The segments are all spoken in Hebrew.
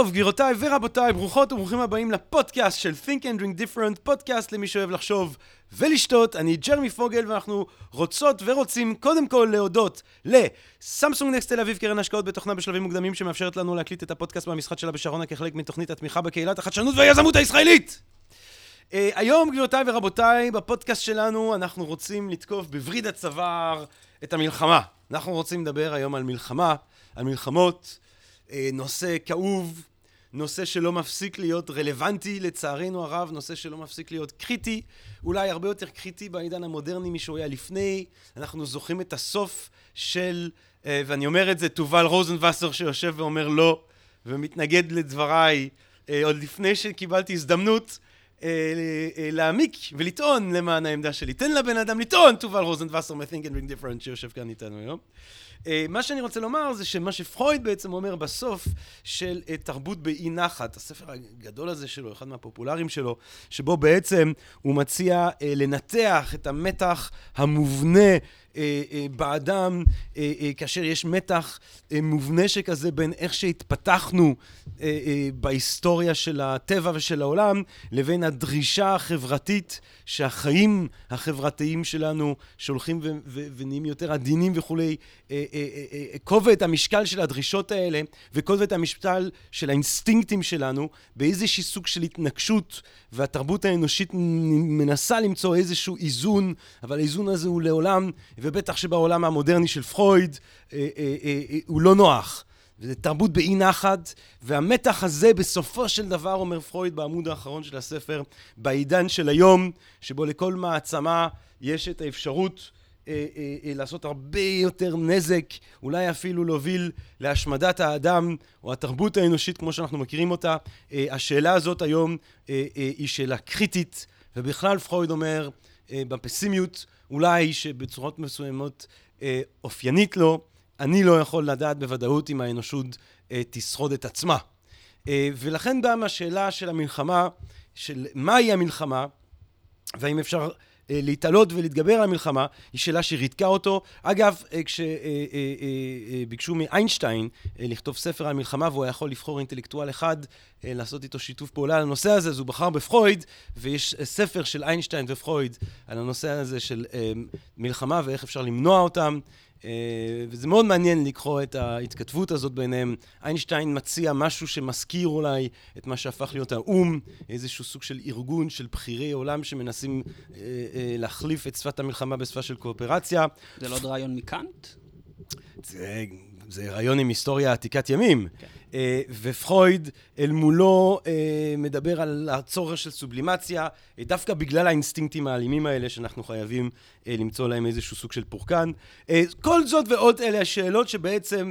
טוב, גבירותיי ורבותיי, ברוכות וברוכים הבאים לפודקאסט של Think and Drink Different, פודקאסט למי שאוהב לחשוב ולשתות. אני ג'רמי פוגל, ואנחנו רוצות ורוצים קודם כל להודות לסמסונג נקסט תל אביב, קרן השקעות בתוכנה בשלבים מוקדמים, שמאפשרת לנו להקליט את הפודקאסט מהמשחק שלה בשרונה כחלק מתוכנית התמיכה בקהילת החדשנות והיזמות הישראלית! Uh, היום, גבירותיי ורבותיי, בפודקאסט שלנו אנחנו רוצים לתקוף בווריד הצוואר את המלחמה. אנחנו רוצים לדבר היום על מלחמה, על מלחמות, uh, נושא כאוב, נושא שלא מפסיק להיות רלוונטי, לצערנו הרב, נושא שלא מפסיק להיות קריטי, אולי הרבה יותר קריטי בעידן המודרני משהוא היה לפני. אנחנו זוכרים את הסוף של, uh, ואני אומר את זה, תובל רוזנבסר שיושב ואומר לא, ומתנגד לדבריי, uh, עוד לפני שקיבלתי הזדמנות. להעמיק ולטעון למען העמדה שלי. תן לבן אדם לטעון, תובל רוזנבסר מ-Think and Bring Different שיושב כאן איתנו היום. מה שאני רוצה לומר זה שמה שפרויד בעצם אומר בסוף של תרבות באי נחת, הספר הגדול הזה שלו, אחד מהפופולריים שלו, שבו בעצם הוא מציע לנתח את המתח המובנה באדם, כאשר יש מתח מובנה שכזה בין איך שהתפתחנו בהיסטוריה של הטבע ושל העולם, לבין הדרישה החברתית שהחיים החברתיים שלנו שהולכים ונהיים יותר עדינים וכולי, כובד המשקל של הדרישות האלה וכובד המשקל של האינסטינקטים שלנו באיזשהו סוג של התנגשות, והתרבות האנושית מנסה למצוא איזשהו איזון, אבל האיזון הזה הוא לעולם ובטח שבעולם המודרני של פרויד הוא לא נוח. וזה תרבות באי נחת, והמתח הזה בסופו של דבר, אומר פרויד בעמוד האחרון של הספר, בעידן של היום, שבו לכל מעצמה יש את האפשרות אה, אה, אה, לעשות הרבה יותר נזק, אולי אפילו להוביל להשמדת האדם או התרבות האנושית כמו שאנחנו מכירים אותה. אה, השאלה הזאת היום אה, אה, היא שאלה קריטית, ובכלל פרויד אומר, אה, בפסימיות, אולי שבצורות מסוימות אה, אופיינית לו, אני לא יכול לדעת בוודאות אם האנושות אה, תשרוד את עצמה. אה, ולכן באה מהשאלה של המלחמה, של מהי המלחמה, והאם אפשר אה, להתעלות ולהתגבר על המלחמה, היא שאלה שריתקה אותו. אגב, אה, כשביקשו אה, אה, אה, מאיינשטיין אה, לכתוב ספר על מלחמה, והוא היה יכול לבחור אינטלקטואל אחד, אה, לעשות איתו שיתוף פעולה על הנושא הזה, אז הוא בחר בפרויד, ויש ספר של איינשטיין ופרויד על הנושא הזה של אה, מלחמה ואיך אפשר למנוע אותם. וזה מאוד מעניין לקרוא את ההתכתבות הזאת ביניהם. איינשטיין מציע משהו שמזכיר אולי את מה שהפך להיות האו"ם, איזשהו סוג של ארגון של בכירי עולם שמנסים להחליף את שפת המלחמה בשפה של קואופרציה. זה לא עוד רעיון מקאנט? זה, זה רעיון עם היסטוריה עתיקת ימים. כן. ופרויד אל מולו מדבר על הצורך של סובלימציה, דווקא בגלל האינסטינקטים האלימים האלה שאנחנו חייבים למצוא להם איזשהו סוג של פורקן. כל זאת ועוד אלה השאלות שבעצם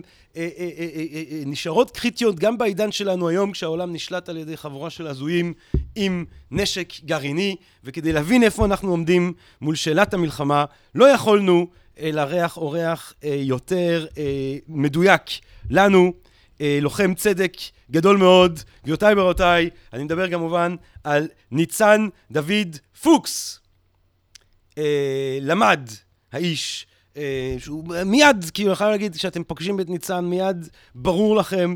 נשארות קריטיות גם בעידן שלנו היום, כשהעולם נשלט על ידי חבורה של הזויים עם נשק גרעיני, וכדי להבין איפה אנחנו עומדים מול שאלת המלחמה, לא יכולנו לארח אורח יותר מדויק לנו. לוחם צדק גדול מאוד, גבירותיי ורבותיי, אני מדבר כמובן על ניצן דוד פוקס. למד האיש, שהוא מיד, כאילו, אני חייב להגיד, כשאתם פוגשים את ניצן, מיד ברור לכם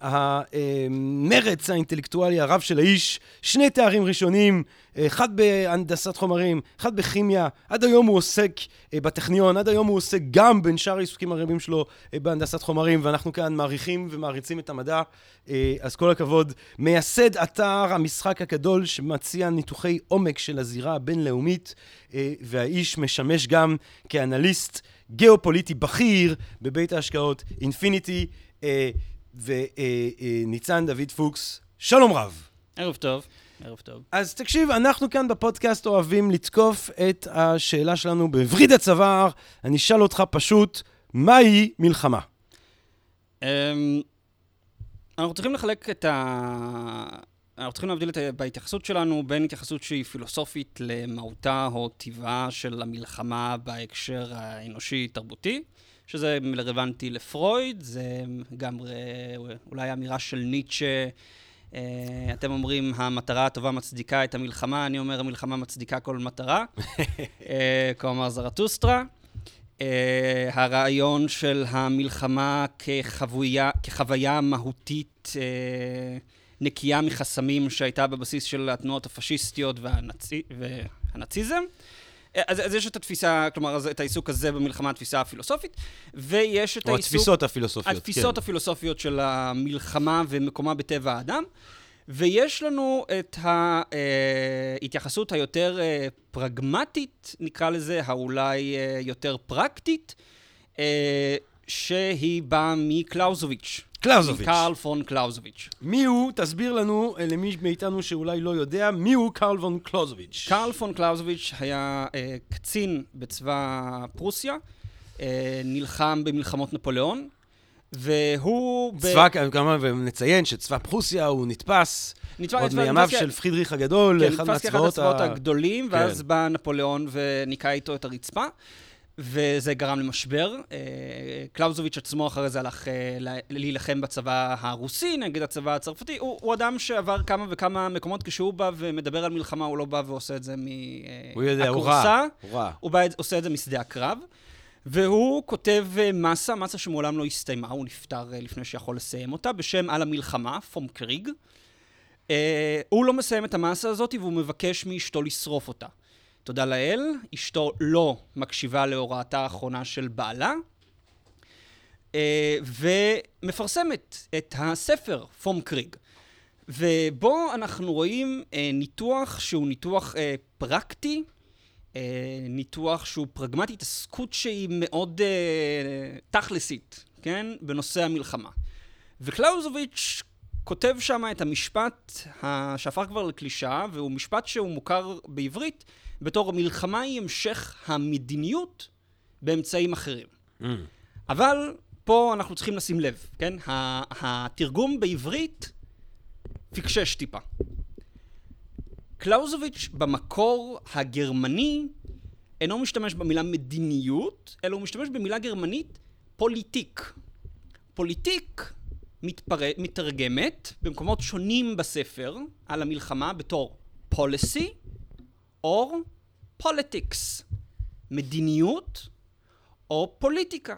המרץ האינטלקטואלי הרב של האיש, שני תארים ראשונים, אחד בהנדסת חומרים, אחד בכימיה, עד היום הוא עוסק בטכניון, עד היום הוא עוסק גם בין שאר העיסוקים הרבים שלו בהנדסת חומרים, ואנחנו כאן מעריכים ומעריצים את המדע, אז כל הכבוד. מייסד אתר המשחק הגדול שמציע ניתוחי עומק של הזירה הבינלאומית, והאיש משמש גם כאנליסט גיאופוליטי בכיר בבית ההשקעות אינפיניטי. וניצן דוד פוקס, שלום רב. ערב טוב. ערב טוב. אז תקשיב, אנחנו כאן בפודקאסט אוהבים לתקוף את השאלה שלנו בווריד הצוואר. אני אשאל אותך פשוט, מהי מלחמה? Um, אנחנו צריכים לחלק את ה... אנחנו צריכים להבדיל את... בהתייחסות שלנו בין התייחסות שהיא פילוסופית למהותה או טבעה של המלחמה בהקשר האנושי-תרבותי, שזה רלוונטי לפרויד, זה גם אולי אמירה של ניטשה אה, אתם אומרים, המטרה הטובה מצדיקה את המלחמה, אני אומר, המלחמה מצדיקה כל מטרה. אה, כה אמר זרטוסטרה. אה, הרעיון של המלחמה כחוויה, כחוויה מהותית אה, נקייה מחסמים שהייתה בבסיס של התנועות הפשיסטיות והנאציזם. אה, אז, אז יש את התפיסה, כלומר, אז את העיסוק הזה במלחמה, התפיסה הפילוסופית, ויש את או העיסוק... התפיסות הפילוסופיות, התפיסות כן. הפילוסופיות של המלחמה ומקומה בטבע האדם. ויש לנו את ההתייחסות היותר אה, פרגמטית, נקרא לזה, האולי אה, יותר פרקטית, אה, שהיא באה מקלאוזוביץ'. קלאוזוביץ'. מקרל פון קלאוזוביץ'. מי הוא? תסביר לנו, אה, למי מאיתנו שאולי לא יודע, מי הוא קרל וון קלאוזוביץ'. קרל פון קלאוזוביץ' היה אה, קצין בצבא פרוסיה, אה, נלחם במלחמות נפוליאון, והוא... ב- צבא, כמובן, נציין שצבא פרוסיה הוא נתפס נתפס- עוד נתפס- מימיו נתפס- של פרידריך הגדול, כן, אחד נתפס כאחד מהצבאות הצבאות ה... הגדולים, כן. ואז בא נפוליאון וניקה איתו את הרצפה, וזה גרם למשבר. אה, קלאוזוביץ' עצמו אחרי זה הלך אה, לה- להילחם בצבא הרוסי נגד הצבא הצרפתי. הוא, הוא אדם שעבר כמה וכמה מקומות, כשהוא בא ומדבר על מלחמה, הוא לא בא ועושה את זה הוא יודע, הוא מהכורסה. רע. הוא רע. הוא בא, עושה את זה משדה הקרב, והוא כותב אה, מסה, מסה שמעולם לא הסתיימה, הוא נפטר אה, לפני שיכול לסיים אותה, בשם על המלחמה, פום קריג. אה, הוא לא מסיים את המסה הזאת והוא מבקש מאשתו לשרוף אותה. תודה לאל, אשתו לא מקשיבה להוראתה האחרונה של בעלה, אה, ומפרסמת את הספר פום קריג. ובו אנחנו רואים אה, ניתוח שהוא ניתוח אה, פרקטי, ניתוח שהוא פרגמטי, התעסקות שהיא מאוד תכלסית, כן? בנושא המלחמה. וקלאוזוביץ' כותב שם את המשפט שהפך כבר לקלישאה, והוא משפט שהוא מוכר בעברית בתור מלחמה היא המשך המדיניות באמצעים אחרים. Mm. אבל פה אנחנו צריכים לשים לב, כן? התרגום בעברית פיקשש טיפה. קלאוזוביץ' במקור הגרמני אינו משתמש במילה מדיניות, אלא הוא משתמש במילה גרמנית Politik. Politik מתפר... מתרגמת במקומות שונים בספר על המלחמה בתור policy או politics, מדיניות או פוליטיקה.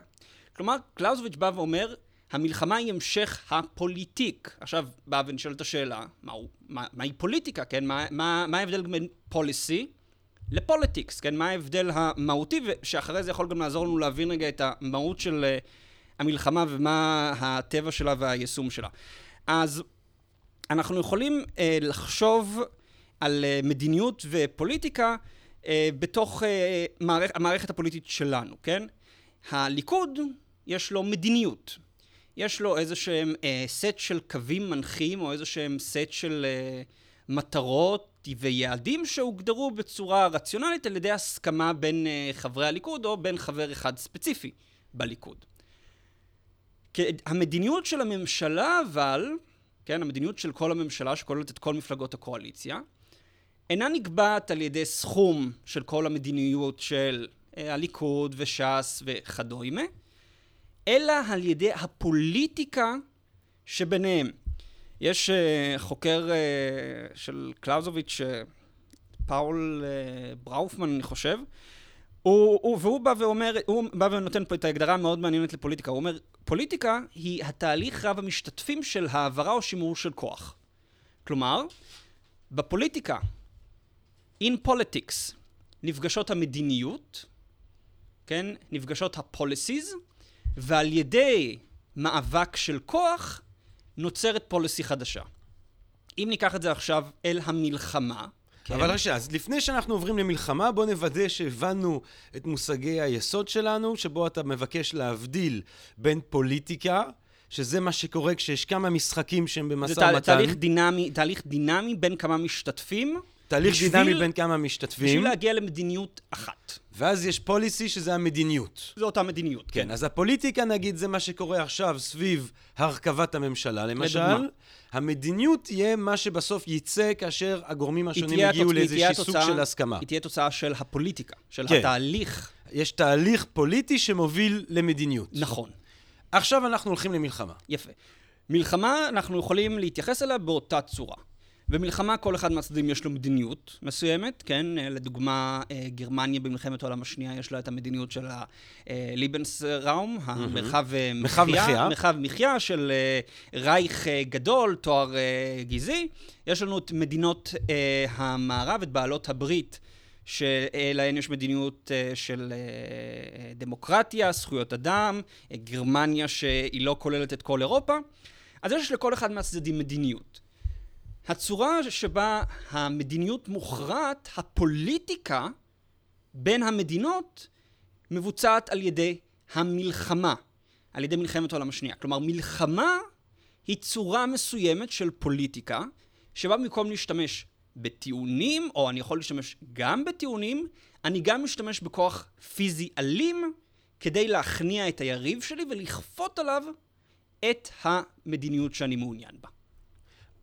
כלומר, קלאוזוביץ' בא ואומר, המלחמה היא המשך הפוליטיק. עכשיו, באה ונשאלת השאלה, מהו, מה, מהי פוליטיקה, כן? מה, מה, מה ההבדל בין פוליסי לפוליטיקס, כן? מה ההבדל המהותי, ושאחרי זה יכול גם לעזור לנו להבין רגע את המהות של uh, המלחמה ומה הטבע שלה והיישום שלה. אז אנחנו יכולים uh, לחשוב על uh, מדיניות ופוליטיקה uh, בתוך uh, מערכ, המערכת הפוליטית שלנו, כן? הליכוד, יש לו מדיניות. יש לו איזה שהם אה, סט של קווים מנחים, או איזה שהם סט של אה, מטרות ויעדים שהוגדרו בצורה רציונלית על ידי הסכמה בין אה, חברי הליכוד, או בין חבר אחד ספציפי בליכוד. המדיניות של הממשלה, אבל, כן, המדיניות של כל הממשלה, שכוללת את כל מפלגות הקואליציה, אינה נקבעת על ידי סכום של כל המדיניות של אה, הליכוד וש"ס וכדומה, אלא על ידי הפוליטיקה שביניהם. יש uh, חוקר uh, של קלאוזוביץ', פאול בראופמן, אני חושב, הוא, הוא, והוא בא ואומר, הוא בא ונותן פה את ההגדרה המאוד מעניינת לפוליטיקה. הוא אומר, פוליטיקה היא התהליך רב המשתתפים של העברה או שימור של כוח. כלומר, בפוליטיקה, in politics, נפגשות המדיניות, כן? נפגשות ה-policies, ועל ידי מאבק של כוח, נוצרת פוליסי חדשה. אם ניקח את זה עכשיו אל המלחמה, כן. אבל רגע, אז לפני שאנחנו עוברים למלחמה, בוא נוודא שהבנו את מושגי היסוד שלנו, שבו אתה מבקש להבדיל בין פוליטיקה, שזה מה שקורה כשיש כמה משחקים שהם במשא זה ומתן. תהליך דינמי, תהליך דינמי בין כמה משתתפים. תהליך בשביל- דינמי בין כמה משתתפים, בשביל להגיע למדיניות אחת. ואז יש פוליסי שזה המדיניות. זו אותה מדיניות. כן, אז הפוליטיקה נגיד זה מה שקורה עכשיו סביב הרכבת הממשלה למשל. לדוגמה. המדיניות תהיה מה שבסוף יצא כאשר הגורמים השונים יגיעו לאיזשהו סוג של הסכמה. היא תהיה תוצאה של הפוליטיקה, של כן. התהליך. יש תהליך פוליטי שמוביל למדיניות. נכון. עכשיו אנחנו הולכים למלחמה. יפה. מלחמה, אנחנו יכולים להתייחס אליה באותה צורה. במלחמה כל אחד מהצדדים יש לו מדיניות מסוימת, כן? אה, לדוגמה, אה, גרמניה במלחמת העולם השנייה יש לה את המדיניות של הליבנסראום, המרחב אה, מרחב מחיה. מרחב מחיה של רייך גדול, תואר גזעי. יש לנו את מדינות המערב, את בעלות הברית. שלהן יש מדיניות של דמוקרטיה, זכויות אדם, גרמניה שהיא לא כוללת את כל אירופה. אז יש לכל אחד מהצדדים מדיניות. הצורה שבה המדיניות מוכרעת, הפוליטיקה בין המדינות מבוצעת על ידי המלחמה, על ידי מלחמת העולם השנייה. כלומר, מלחמה היא צורה מסוימת של פוליטיקה, שבה במקום להשתמש בטיעונים, או אני יכול להשתמש גם בטיעונים, אני גם משתמש בכוח פיזי אלים כדי להכניע את היריב שלי ולכפות עליו את המדיניות שאני מעוניין בה.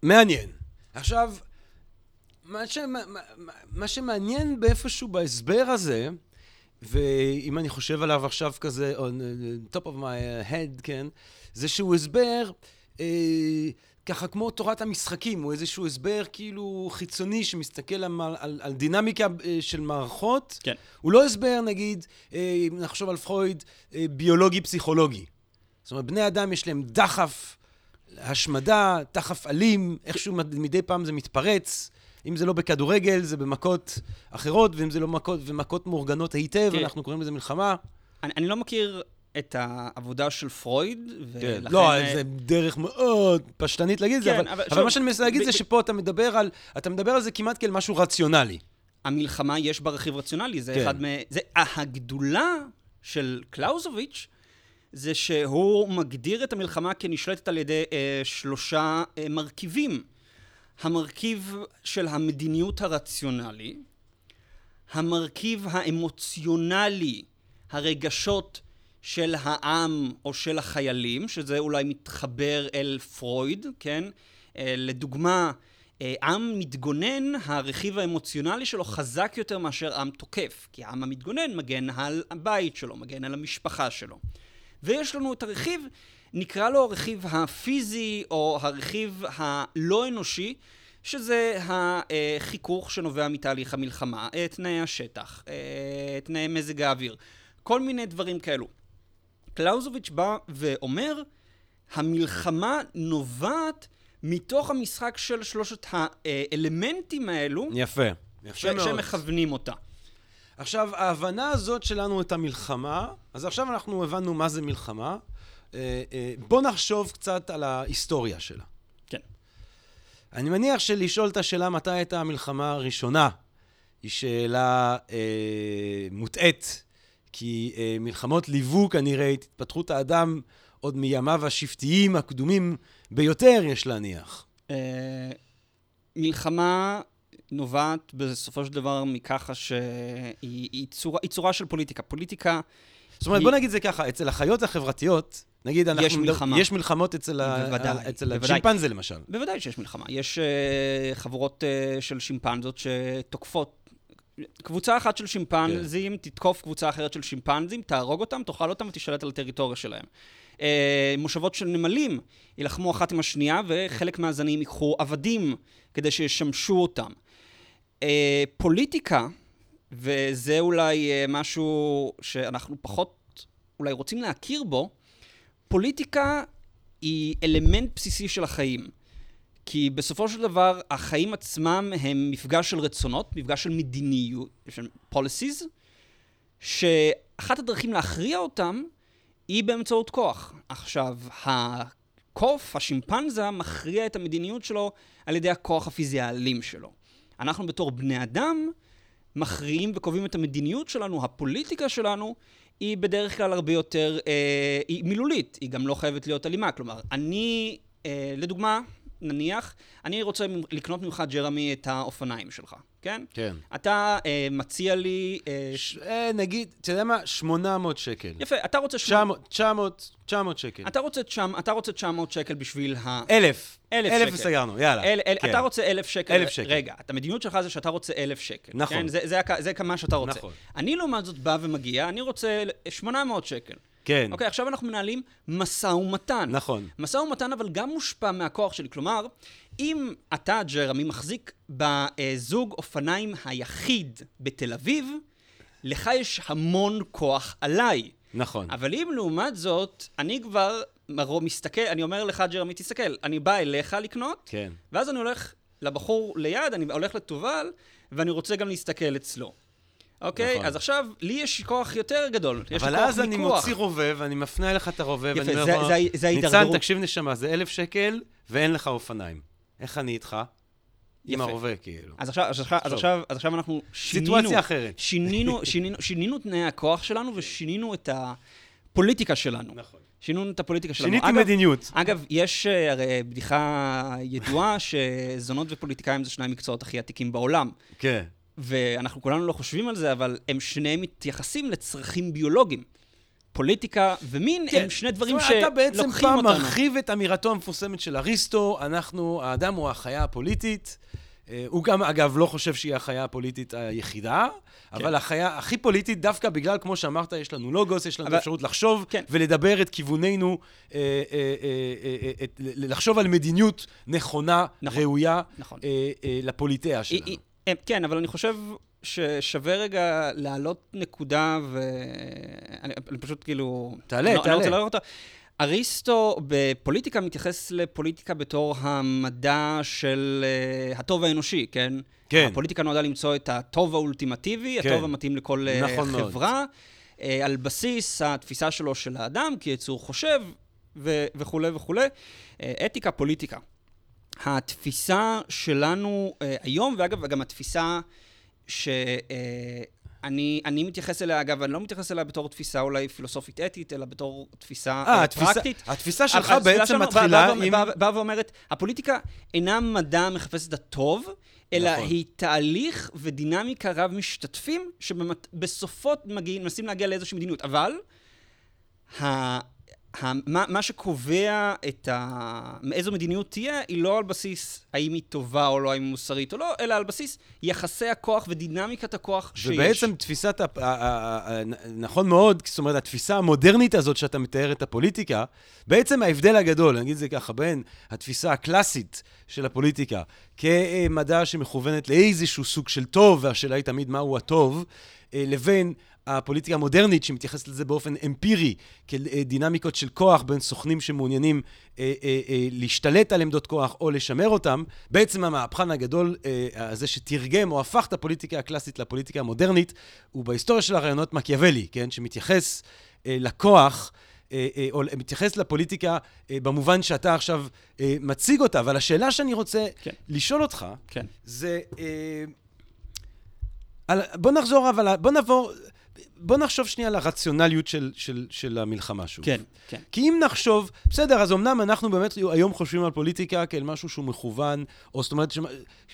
מעניין. עכשיו, מה, ש... מה, מה שמעניין באיפשהו בהסבר הזה, ואם אני חושב עליו עכשיו כזה, on top of my head, כן, זה שהוא הסבר אה, ככה כמו תורת המשחקים, הוא איזשהו הסבר כאילו חיצוני שמסתכל על, על, על דינמיקה אה, של מערכות. כן. הוא לא הסבר, נגיד, אה, נחשוב על פרויד, אה, ביולוגי-פסיכולוגי. זאת אומרת, בני אדם יש להם דחף השמדה, דחף אלים, איכשהו מדי פעם זה מתפרץ. אם זה לא בכדורגל, זה במכות אחרות, ואם זה לא מכות, ומכות מאורגנות היטב, כן. אנחנו קוראים לזה מלחמה. אני, אני לא מכיר את העבודה של פרויד, ולכן... כן. לא, זה דרך מאוד פשטנית להגיד את כן, זה, אבל, אבל, אבל שוב, מה שאני מנסה להגיד ב... זה שפה אתה מדבר על, אתה מדבר על זה כמעט כאל משהו רציונלי. המלחמה, יש בה רכיב רציונלי, זה כן. אחד מ... זה הגדולה של קלאוזוביץ', זה שהוא מגדיר את המלחמה כנשלטת על ידי אה, שלושה אה, מרכיבים. המרכיב של המדיניות הרציונלי, המרכיב האמוציונלי, הרגשות של העם או של החיילים, שזה אולי מתחבר אל פרויד, כן? אה, לדוגמה, אה, עם מתגונן, הרכיב האמוציונלי שלו חזק יותר מאשר עם תוקף, כי העם המתגונן מגן על הבית שלו, מגן על המשפחה שלו. ויש לנו את הרכיב, נקרא לו הרכיב הפיזי או הרכיב הלא אנושי, שזה החיכוך שנובע מתהליך המלחמה, תנאי השטח, תנאי מזג האוויר, כל מיני דברים כאלו. קלאוזוביץ' בא ואומר, המלחמה נובעת מתוך המשחק של שלושת האלמנטים האלו. יפה, יפה מאוד. שמכוונים אותה. עכשיו, ההבנה הזאת שלנו את המלחמה, אז עכשיו אנחנו הבנו מה זה מלחמה. אה, אה, בוא נחשוב קצת על ההיסטוריה שלה. כן. אני מניח שלשאול את השאלה מתי הייתה המלחמה הראשונה, היא שאלה אה, מוטעית, כי אה, מלחמות ליוו כנראה את התפתחות האדם עוד מימיו השבטיים הקדומים ביותר, יש להניח. אה, מלחמה נובעת בסופו של דבר מככה שהיא היא צורה, היא צורה של פוליטיקה. פוליטיקה... זאת אומרת, היא... בוא נגיד זה ככה, אצל החיות החברתיות, נגיד אנחנו... יש מלחמה. יש מלחמות אצל, בוודאי, ה... אצל בוודאי. השימפנזה למשל. בוודאי שיש מלחמה. יש uh, חבורות uh, של שימפנזות שתוקפות. קבוצה אחת של שימפנזים כן. תתקוף קבוצה אחרת של שימפנזים, תהרוג אותם, תאכל אותם ותשתלט על הטריטוריה שלהם. Uh, מושבות של נמלים יילחמו אחת עם השנייה, וחלק מהזנים ייקחו עבדים כדי שישמשו אותם. אה, פוליטיקה, וזה אולי אה, משהו שאנחנו פחות אולי רוצים להכיר בו, פוליטיקה היא אלמנט בסיסי של החיים. כי בסופו של דבר, החיים עצמם הם מפגש של רצונות, מפגש של מדיניות, של policies, שאחת הדרכים להכריע אותם היא באמצעות כוח. עכשיו, הקוף, השימפנזה, מכריע את המדיניות שלו על ידי הכוח הפיזי האלים שלו. אנחנו בתור בני אדם מכריעים וקובעים את המדיניות שלנו, הפוליטיקה שלנו, היא בדרך כלל הרבה יותר, אה, היא מילולית, היא גם לא חייבת להיות אלימה. כלומר, אני, אה, לדוגמה, נניח, אני רוצה לקנות ממך, ג'רמי, את האופניים שלך, כן? כן. אתה אה, מציע לי... אה, ש... אה, נגיד, אתה יודע מה? 800 שקל. יפה, אתה רוצה... 900, 900, 900 שקל. אתה רוצה, 900, אתה רוצה 900 שקל בשביל ה... אלף. אלף שקל. אלף וסגרנו, יאללה. אל, אל, כן. אתה רוצה אלף שקל. אלף שקל. רגע, המדיניות שלך זה שאתה רוצה אלף שקל. נכון. כן? זה, זה, זה כמה שאתה רוצה. נכון. אני לעומת זאת בא ומגיע, אני רוצה 800 שקל. כן. אוקיי, עכשיו אנחנו מנהלים משא ומתן. נכון. משא ומתן אבל גם מושפע מהכוח שלי. כלומר, אם אתה, ג'רמי, מחזיק בזוג אופניים היחיד בתל אביב, לך יש המון כוח עליי. נכון. אבל אם לעומת זאת, אני כבר מסתכל, אני אומר לך, ג'רמי, תסתכל, אני בא אליך לקנות, כן. ואז אני הולך לבחור ליד, אני הולך לתובל, ואני רוצה גם להסתכל אצלו. אוקיי? נכון. אז עכשיו, לי יש כוח יותר גדול. יש לי אבל כוח אז אני מיקוח. מוציא רובה, ואני מפנה אליך את הרובה, יפה, ואני אומר זה- לך, זה ה- זה ניצן, ההידרדרות. תקשיב נשמה, זה אלף שקל, ואין לך אופניים. איך אני איתך? עם יפה. הרובה, כאילו. אז עכשיו, אז עכשיו, אז. עכשיו, אז עכשיו אנחנו שינינו, סיטואציה אחרת. שינינו, שינינו, שינינו תנאי הכוח שלנו ושינינו את הפוליטיקה שלנו. נכון. שינינו את הפוליטיקה שלנו. שיניתי אגב, מדיניות. אגב, יש אה, הרי בדיחה ידועה שזונות ופוליטיקאים זה שני המקצועות הכי עתיקים בעולם. כן. ואנחנו כולנו לא חושבים על זה, אבל הם שניהם מתייחסים לצרכים ביולוגיים. פוליטיקה ומין הם שני דברים כן. זאת אומרת, אתה בעצם שלוקחים פעם אותנו. מרחיב את אמירתו המפורסמת של אריסטו, אנחנו, האדם הוא החיה הפוליטית. אה, הוא גם, אגב, לא חושב שהיא החיה הפוליטית היחידה, כן. אבל החיה הכי פוליטית, דווקא בגלל, כמו שאמרת, יש לנו לוגוס, יש לנו אבל- אפשרות לחשוב כן. ולדבר את כיווננו, אה, אה, אה, אה, אה, את- לחשוב על מדיניות נכונה, נכון, ראויה, נכון. אה, אה, לפוליטאה שלנו. היא- כן, אבל אני חושב ששווה רגע להעלות נקודה, ואני אני פשוט כאילו... תעלה, אני לא- אני תעלה. לא רוצה להעלות אותה. אריסטו בפוליטיקה מתייחס לפוליטיקה בתור המדע של uh, הטוב האנושי, כן? כן. הפוליטיקה נועדה למצוא את הטוב האולטימטיבי, כן. הטוב המתאים לכל uh, נכון מאוד. חברה, uh, על בסיס התפיסה שלו של האדם כיצור חושב ו- וכולי וכולי. Uh, אתיקה, פוליטיקה. התפיסה שלנו uh, היום, ואגב, גם התפיסה שאני אני מתייחס אליה, אגב, אני לא מתייחס אליה בתור תפיסה אולי פילוסופית אתית, אלא בתור תפיסה אה, אה, התפיסה- פרקטית. התפיסה שלך בעצם מתחילה באה- עם... באה- באה ואומרת, הפוליטיקה אינה מדע מחפש את הטוב, אלא נכון. היא תהליך ודינמיקה רב משתתפים, שבסופות מגיעים, מנסים להגיע לאיזושהי מדיניות. אבל, ה... מה, מה שקובע את ה... מאיזו מדיניות תהיה, היא לא על בסיס האם היא טובה או לא, האם היא מוסרית או לא, אלא על בסיס יחסי הכוח ודינמיקת הכוח שיש. ובעצם תפיסת, ה- נכון מאוד, זאת אומרת, התפיסה המודרנית הזאת שאתה מתאר את הפוליטיקה, בעצם ההבדל הגדול, את זה ככה, בין התפיסה הקלאסית של הפוליטיקה כמדע שמכוונת לאיזשהו סוג של טוב, והשאלה היא תמיד מהו הטוב, אה, לבין הפוליטיקה המודרנית שמתייחסת לזה באופן אמפירי, כדינמיקות של כוח בין סוכנים שמעוניינים אה, אה, אה, להשתלט על עמדות כוח או לשמר אותם, בעצם המהפכן הגדול אה, הזה שתרגם או הפך את הפוליטיקה הקלאסית לפוליטיקה המודרנית, הוא בהיסטוריה של הרעיונות מקיאוולי, כן? שמתייחס אה, לכוח. אה, אה, או מתייחס לפוליטיקה אה, במובן שאתה עכשיו אה, מציג אותה, אבל השאלה שאני רוצה כן. לשאול אותך, כן. זה... אה, על, בוא נחזור, אבל בוא נעבור... בוא נחשוב שנייה על הרציונליות של, של, של המלחמה שוב. כן, כן. כי אם נחשוב, בסדר, אז אמנם אנחנו באמת היום חושבים על פוליטיקה כאל משהו שהוא מכוון, או זאת אומרת,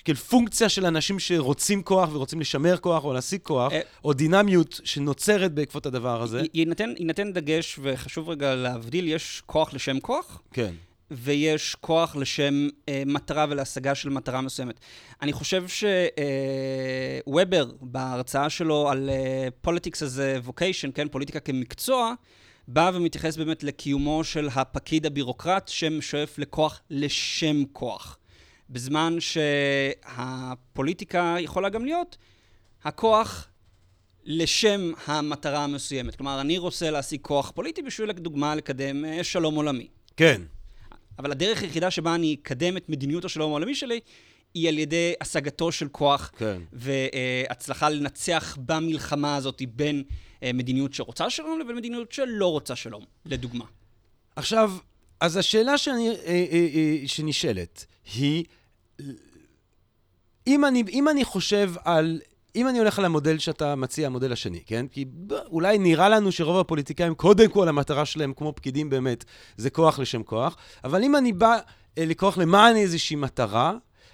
כאל פונקציה של אנשים שרוצים כוח ורוצים לשמר כוח או להשיג כוח, אה. או דינמיות שנוצרת בעקבות הדבר הזה. יינתן דגש, וחשוב רגע להבדיל, יש כוח לשם כוח, כן. ויש כוח לשם אה, מטרה ולהשגה של מטרה מסוימת. אני חושב שובר, בהרצאה שלו על אה, politics as a vocation, כן, פוליטיקה כמקצוע, בא ומתייחס באמת לקיומו של הפקיד הבירוקרט ששואף לכוח לשם כוח. בזמן שהפוליטיקה יכולה גם להיות הכוח לשם המטרה המסוימת. כלומר, אני רוצה להשיג כוח פוליטי בשביל, לדוגמה, לקדם אה, שלום עולמי. כן. אבל הדרך היחידה שבה אני אקדם את מדיניות השלום העולמי שלי, היא על ידי השגתו של כוח כן. והצלחה לנצח במלחמה הזאת בין אה, מדיניות שרוצה שלום לבין מדיניות שלא רוצה שלום, לדוגמה. עכשיו, אז השאלה שאני, אה, אה, שנשאלת היא, אם אני, אם אני חושב על, אם אני הולך על המודל שאתה מציע, המודל השני, כן? כי אולי נראה לנו שרוב הפוליטיקאים, קודם כל המטרה שלהם, כמו פקידים באמת, זה כוח לשם כוח, אבל אם אני בא אה, לכוח למען איזושהי מטרה,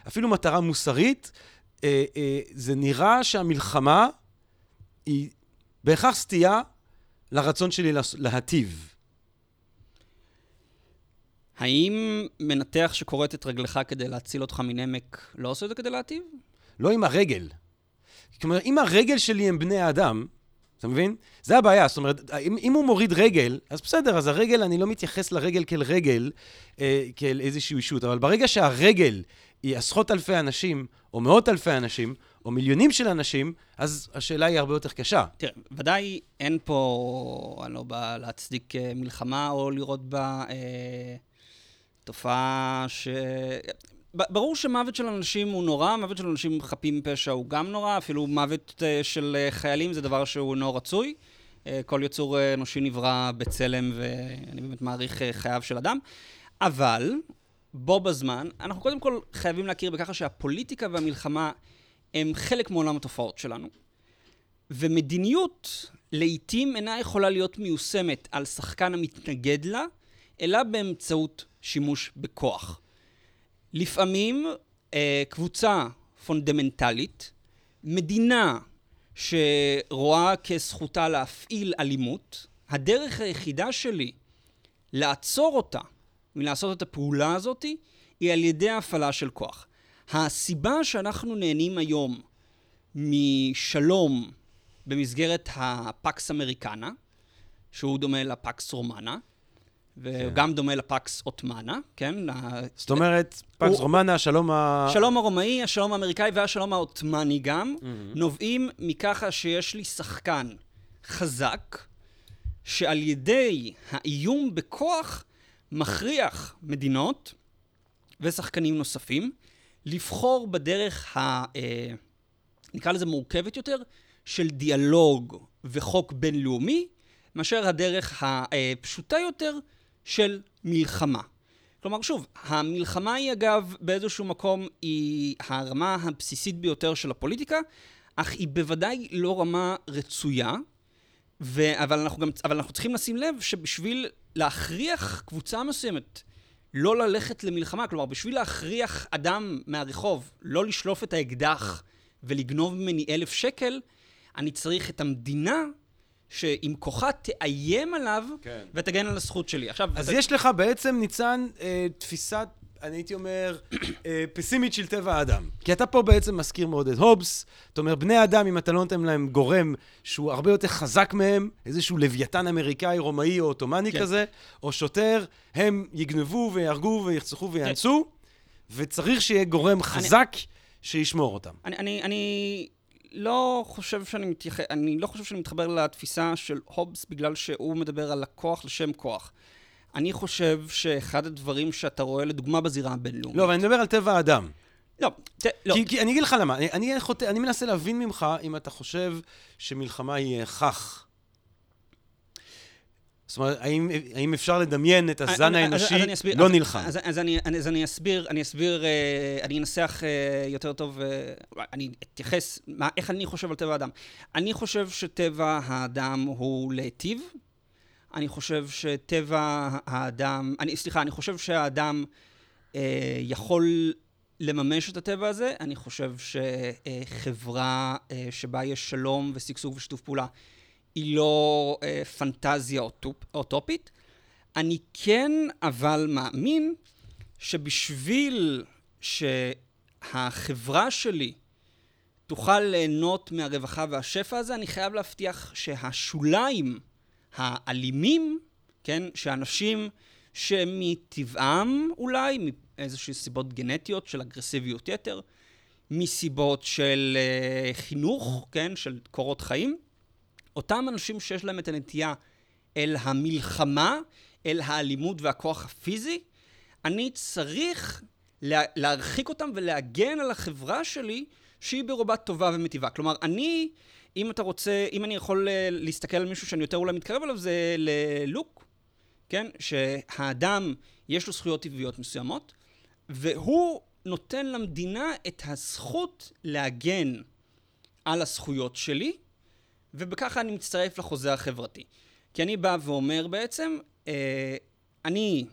אפילו מטרה מוסרית, אה, אה, זה נראה שהמלחמה היא בהכרח סטייה לרצון שלי להטיב. האם מנתח שכורת את רגלך כדי להציל אותך מנמק לא עושה את זה כדי להטיב? לא עם הרגל. כלומר, אם הרגל שלי הם בני האדם, אתה מבין? זה הבעיה, זאת אומרת, אם, אם הוא מוריד רגל, אז בסדר, אז הרגל, אני לא מתייחס לרגל כאל רגל, אה, כאל איזושהי אישות, אבל ברגע שהרגל היא עשרות אלפי אנשים, או מאות אלפי אנשים, או מיליונים של אנשים, אז השאלה היא הרבה יותר קשה. תראה, ודאי אין פה, אני לא בא להצדיק אה, מלחמה או לראות בה אה, תופעה ש... ברור שמוות של אנשים הוא נורא, מוות של אנשים חפים מפשע הוא גם נורא, אפילו מוות אה, של אה, חיילים זה דבר שהוא אינו רצוי. אה, כל יצור אנושי נברא בצלם, ואני באמת מעריך חייו של אדם. אבל, בו בזמן, אנחנו קודם כל חייבים להכיר בככה שהפוליטיקה והמלחמה הם חלק מעולם התופעות שלנו. ומדיניות לעתים אינה יכולה להיות מיושמת על שחקן המתנגד לה, אלא באמצעות שימוש בכוח. לפעמים אה, קבוצה פונדמנטלית, מדינה שרואה כזכותה להפעיל אלימות, הדרך היחידה שלי לעצור אותה מלעשות את הפעולה הזאת היא על ידי הפעלה של כוח. הסיבה שאנחנו נהנים היום משלום במסגרת הפקס אמריקנה, שהוא דומה לפקס רומנה, וגם כן. דומה לפקס אוטמנה, כן? זאת אומרת, פקס. רומנה, השלום ה... השלום הרומאי, השלום האמריקאי והשלום העות'מאני גם. נובעים מככה שיש לי שחקן חזק, שעל ידי האיום בכוח מכריח מדינות ושחקנים נוספים לבחור בדרך ה... אה, נקרא לזה מורכבת יותר, של דיאלוג וחוק בינלאומי, מאשר הדרך הפשוטה יותר של מלחמה. כלומר, שוב, המלחמה היא אגב באיזשהו מקום היא הרמה הבסיסית ביותר של הפוליטיקה, אך היא בוודאי לא רמה רצויה, ו... אבל, אנחנו גם... אבל אנחנו צריכים לשים לב שבשביל להכריח קבוצה מסוימת לא ללכת למלחמה, כלומר, בשביל להכריח אדם מהרחוב לא לשלוף את האקדח ולגנוב ממני אלף שקל, אני צריך את המדינה שעם כוחה תאיים עליו כן. ותגן על הזכות שלי. עכשיו... אז אתה... יש לך בעצם, ניצן, אה, תפיסת, אני הייתי אומר, אה, פסימית של טבע האדם. כי אתה פה בעצם מזכיר מאוד את הובס. אתה אומר, בני אדם, אם אתה לא נותן להם גורם שהוא הרבה יותר חזק מהם, איזשהו לוויתן אמריקאי, רומאי או עות'מאני כן. כזה, או שוטר, הם יגנבו ויהרגו וירצחו ויאנסו, כן. וצריך שיהיה גורם חזק אני... שישמור אותם. אני, אני, אני לא חושב שאני מתייח... אני לא חושב שאני מתחבר לתפיסה של הובס בגלל שהוא מדבר על הכוח לשם כוח. אני חושב שאחד הדברים שאתה רואה, לדוגמה בזירה הבינלאומית... לא, אבל אני מדבר על טבע האדם. לא, ת, לא. כי, כי אני אגיד לך למה. אני, אני, חוט... אני מנסה להבין ממך אם אתה חושב שמלחמה היא הכרח זאת אומרת, האם, האם אפשר לדמיין את הזן האנושי לא נלחם? אז, אז, אני, אז אני אסביר, אני אסביר, אה, אני אנסח אה, יותר טוב, אה, אני אתייחס, מה, איך אני חושב על טבע האדם. אני חושב שטבע האדם הוא להיטיב. אני חושב שטבע האדם, אני, סליחה, אני חושב שהאדם אה, יכול לממש את הטבע הזה. אני חושב שחברה אה, שבה יש שלום ושגשוג ושיתוף פעולה היא לא אה, פנטזיה אוטופ, אוטופית. אני כן אבל מאמין שבשביל שהחברה שלי תוכל ליהנות מהרווחה והשפע הזה, אני חייב להבטיח שהשוליים האלימים, כן, שאנשים שמטבעם אולי, מאיזשהן סיבות גנטיות של אגרסיביות יתר, מסיבות של uh, חינוך, כן, של קורות חיים, אותם אנשים שיש להם את הנטייה אל המלחמה, אל האלימות והכוח הפיזי, אני צריך לה, להרחיק אותם ולהגן על החברה שלי שהיא ברובה טובה ומטיבה. כלומר, אני, אם אתה רוצה, אם אני יכול אה, להסתכל על מישהו שאני יותר אולי מתקרב אליו, זה ללוק, כן? שהאדם, יש לו זכויות טבעיות מסוימות, והוא נותן למדינה את הזכות להגן על הזכויות שלי, ובככה אני מצטרף לחוזה החברתי. כי אני בא ואומר בעצם, אה, אני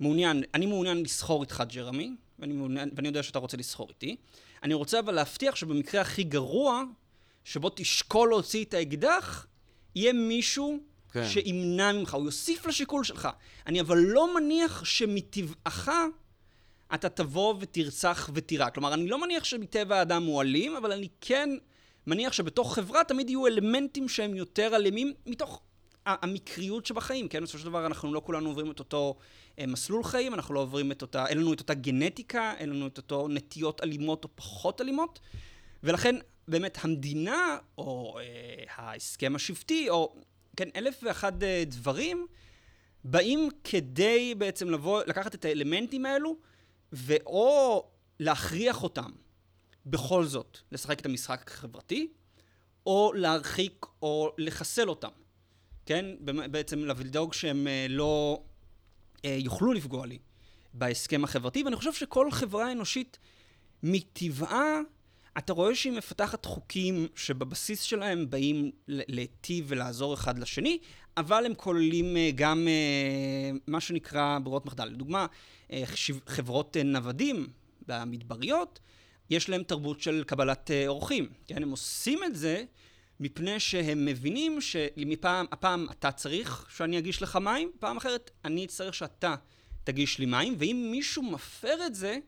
מעוניין, אני מעוניין לסחור איתך, ג'רמי, ואני, מעוניין, ואני יודע שאתה רוצה לסחור איתי. אני רוצה אבל להבטיח שבמקרה הכי גרוע, שבו תשקול להוציא את האקדח, יהיה מישהו כן. שימנע ממך, הוא יוסיף לשיקול שלך. אני אבל לא מניח שמטבעך אתה תבוא ותרצח ותירה. כלומר, אני לא מניח שמטבע האדם הוא אלים, אבל אני כן מניח שבתוך חברה תמיד יהיו אלמנטים שהם יותר אלימים מתוך המקריות שבחיים, כן? בסופו של דבר אנחנו לא כולנו עוברים את אותו אה, מסלול חיים, אנחנו לא עוברים את אותה, אין לנו את אותה גנטיקה, אין לנו את אותו נטיות אלימות או פחות אלימות, ולכן באמת המדינה, או אה, ההסכם השבטי, או כן, אלף ואחד אה, דברים, באים כדי בעצם לבוא, לקחת את האלמנטים האלו, ואו להכריח אותם בכל זאת לשחק את המשחק החברתי, או להרחיק או לחסל אותם. כן? בעצם לדאוג שהם אה, לא אה, יוכלו לפגוע לי בהסכם החברתי, ואני חושב שכל חברה אנושית מטבעה, אתה רואה שהיא מפתחת חוקים שבבסיס שלהם באים להיטיב ולעזור אחד לשני, אבל הם כוללים אה, גם מה שנקרא ברירות מחדל. לדוגמה, חברות נוודים במדבריות, יש להם תרבות של קבלת אורחים. כן? הם עושים את זה מפני שהם מבינים שמפעם, הפעם אתה צריך שאני אגיש לך מים, פעם אחרת אני צריך שאתה תגיש לי מים, ואם מישהו מפר את זה,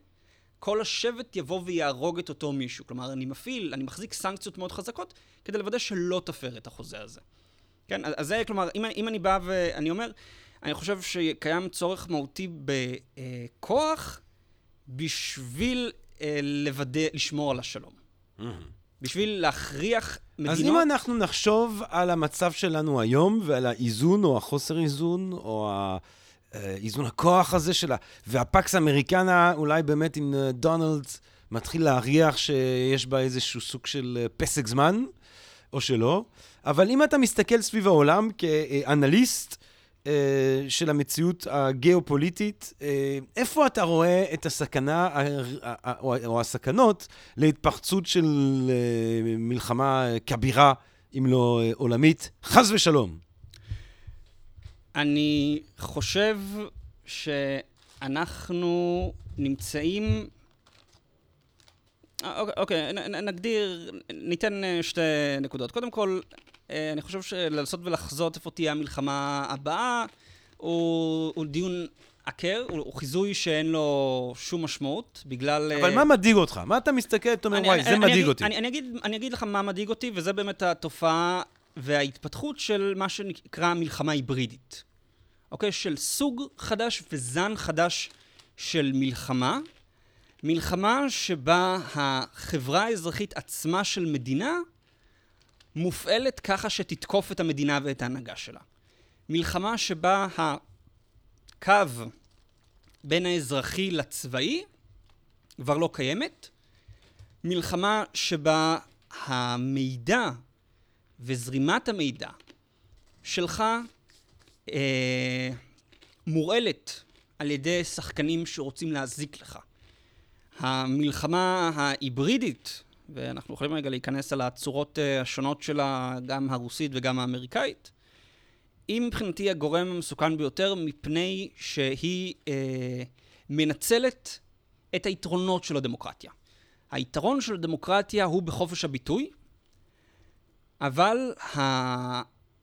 כל השבט יבוא ויהרוג את אותו מישהו. כלומר, אני מפעיל, אני מחזיק סנקציות מאוד חזקות כדי לוודא שלא תפר את החוזה הזה. כן, אז זה, כלומר, אם, אם אני בא ואני אומר, אני חושב שקיים צורך מהותי בכוח בשביל אה, לוודא, לשמור על השלום. Mm-hmm. בשביל להכריח מדינות... אז אם אנחנו נחשוב על המצב שלנו היום ועל האיזון או החוסר איזון, או האיזון הכוח הזה שלה, והפקס אמריקנה, אולי באמת עם אה, דונלד מתחיל להריח שיש בה איזשהו סוג של אה, פסק זמן, או שלא. אבל אם אתה מסתכל סביב העולם כאנליסט, אה, של המציאות הגיאופוליטית, אה, איפה אתה רואה את הסכנה או הסכנות להתפרצות של אה, מלחמה כבירה, אם לא עולמית? חס ושלום. אני חושב שאנחנו נמצאים... אוקיי, אוקיי נגדיר, ניתן שתי נקודות. קודם כל, אה, אני חושב שלנסות ולחזות איפה תהיה המלחמה הבאה, הוא, הוא דיון עקר, הוא, הוא חיזוי שאין לו שום משמעות, בגלל... אבל uh... מה מדאיג אותך? מה אתה מסתכל, אתה אומר, וואי, זה אני, מדאיג אני, אותי. אני, אני, אגיד, אני אגיד לך מה מדאיג אותי, וזה באמת התופעה וההתפתחות של מה שנקרא מלחמה היברידית. אוקיי? של סוג חדש וזן חדש של מלחמה. מלחמה שבה החברה האזרחית עצמה של מדינה מופעלת ככה שתתקוף את המדינה ואת ההנהגה שלה. מלחמה שבה הקו בין האזרחי לצבאי כבר לא קיימת. מלחמה שבה המידע וזרימת המידע שלך אה, מורעלת על ידי שחקנים שרוצים להזיק לך. המלחמה ההיברידית ואנחנו יכולים רגע להיכנס על הצורות uh, השונות שלה, גם הרוסית וגם האמריקאית. היא מבחינתי הגורם המסוכן ביותר, מפני שהיא uh, מנצלת את היתרונות של הדמוקרטיה. היתרון של הדמוקרטיה הוא בחופש הביטוי, אבל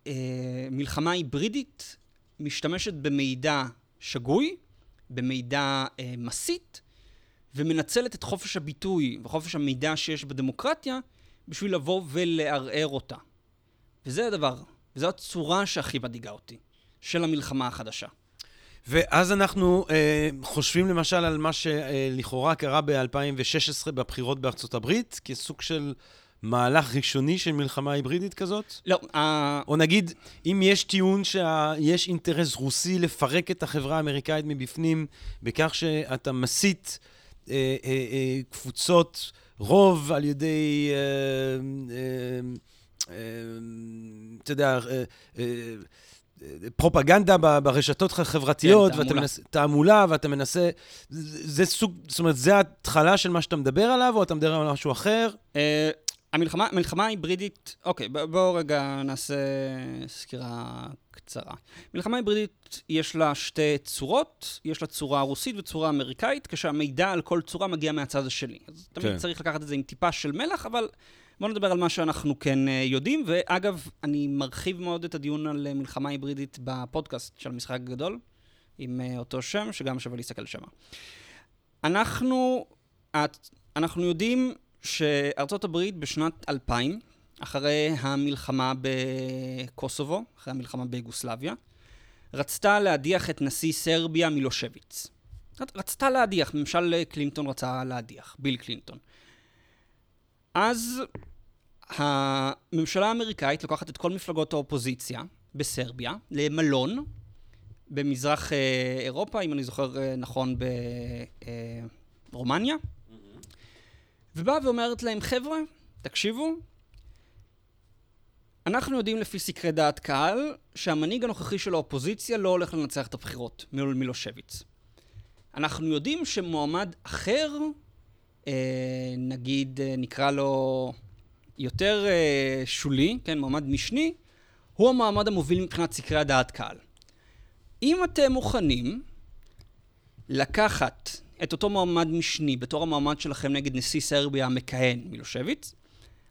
המלחמה ההיברידית משתמשת במידע שגוי, במידע uh, מסית, ומנצלת את חופש הביטוי וחופש המידע שיש בדמוקרטיה בשביל לבוא ולערער אותה. וזה הדבר, וזו הצורה שהכי מדאיגה אותי, של המלחמה החדשה. ואז אנחנו אה, חושבים למשל על מה שלכאורה קרה ב-2016 בבחירות בארצות הברית, כסוג של מהלך ראשוני של מלחמה היברידית כזאת? לא. Uh... או נגיד, אם יש טיעון שיש אינטרס רוסי לפרק את החברה האמריקאית מבפנים, בכך שאתה מסית אה, אה, אה, קבוצות רוב על ידי, אתה יודע, פרופגנדה ברשתות החברתיות, כן, ואתה מנסה, תעמולה, ואתה מנסה, זה סוג, זאת אומרת, זה ההתחלה של מה שאתה מדבר עליו, או אתה מדבר על משהו אחר? המלחמה, המלחמה ההיברידית, אוקיי, בואו רגע נעשה סקירה קצרה. מלחמה היברידית יש לה שתי צורות, יש לה צורה רוסית וצורה אמריקאית, כשהמידע על כל צורה מגיע מהצד השני. אז תמיד כן. צריך לקחת את זה עם טיפה של מלח, אבל בואו נדבר על מה שאנחנו כן uh, יודעים. ואגב, אני מרחיב מאוד את הדיון על uh, מלחמה היברידית בפודקאסט של המשחק הגדול, עם uh, אותו שם, שגם שווה להסתכל שמה. אנחנו, אנחנו יודעים שארצות הברית בשנת 2000, אחרי המלחמה בקוסובו, אחרי המלחמה ביוגוסלביה, רצתה להדיח את נשיא סרביה מילושביץ. רצתה להדיח, ממשל קלינטון רצה להדיח, ביל קלינטון. אז הממשלה האמריקאית לוקחת את כל מפלגות האופוזיציה בסרביה למלון במזרח אה, אירופה, אם אני זוכר אה, נכון, ברומניה. ובאה ואומרת להם, חבר'ה, תקשיבו, אנחנו יודעים לפי סקרי דעת קהל שהמנהיג הנוכחי של האופוזיציה לא הולך לנצח את הבחירות מילושביץ. אנחנו יודעים שמועמד אחר, אה, נגיד אה, נקרא לו יותר אה, שולי, כן, מועמד משני, הוא המועמד המוביל מבחינת סקרי הדעת קהל. אם אתם מוכנים לקחת את אותו מועמד משני בתור המועמד שלכם נגד נשיא סרביה המכהן מילושביץ,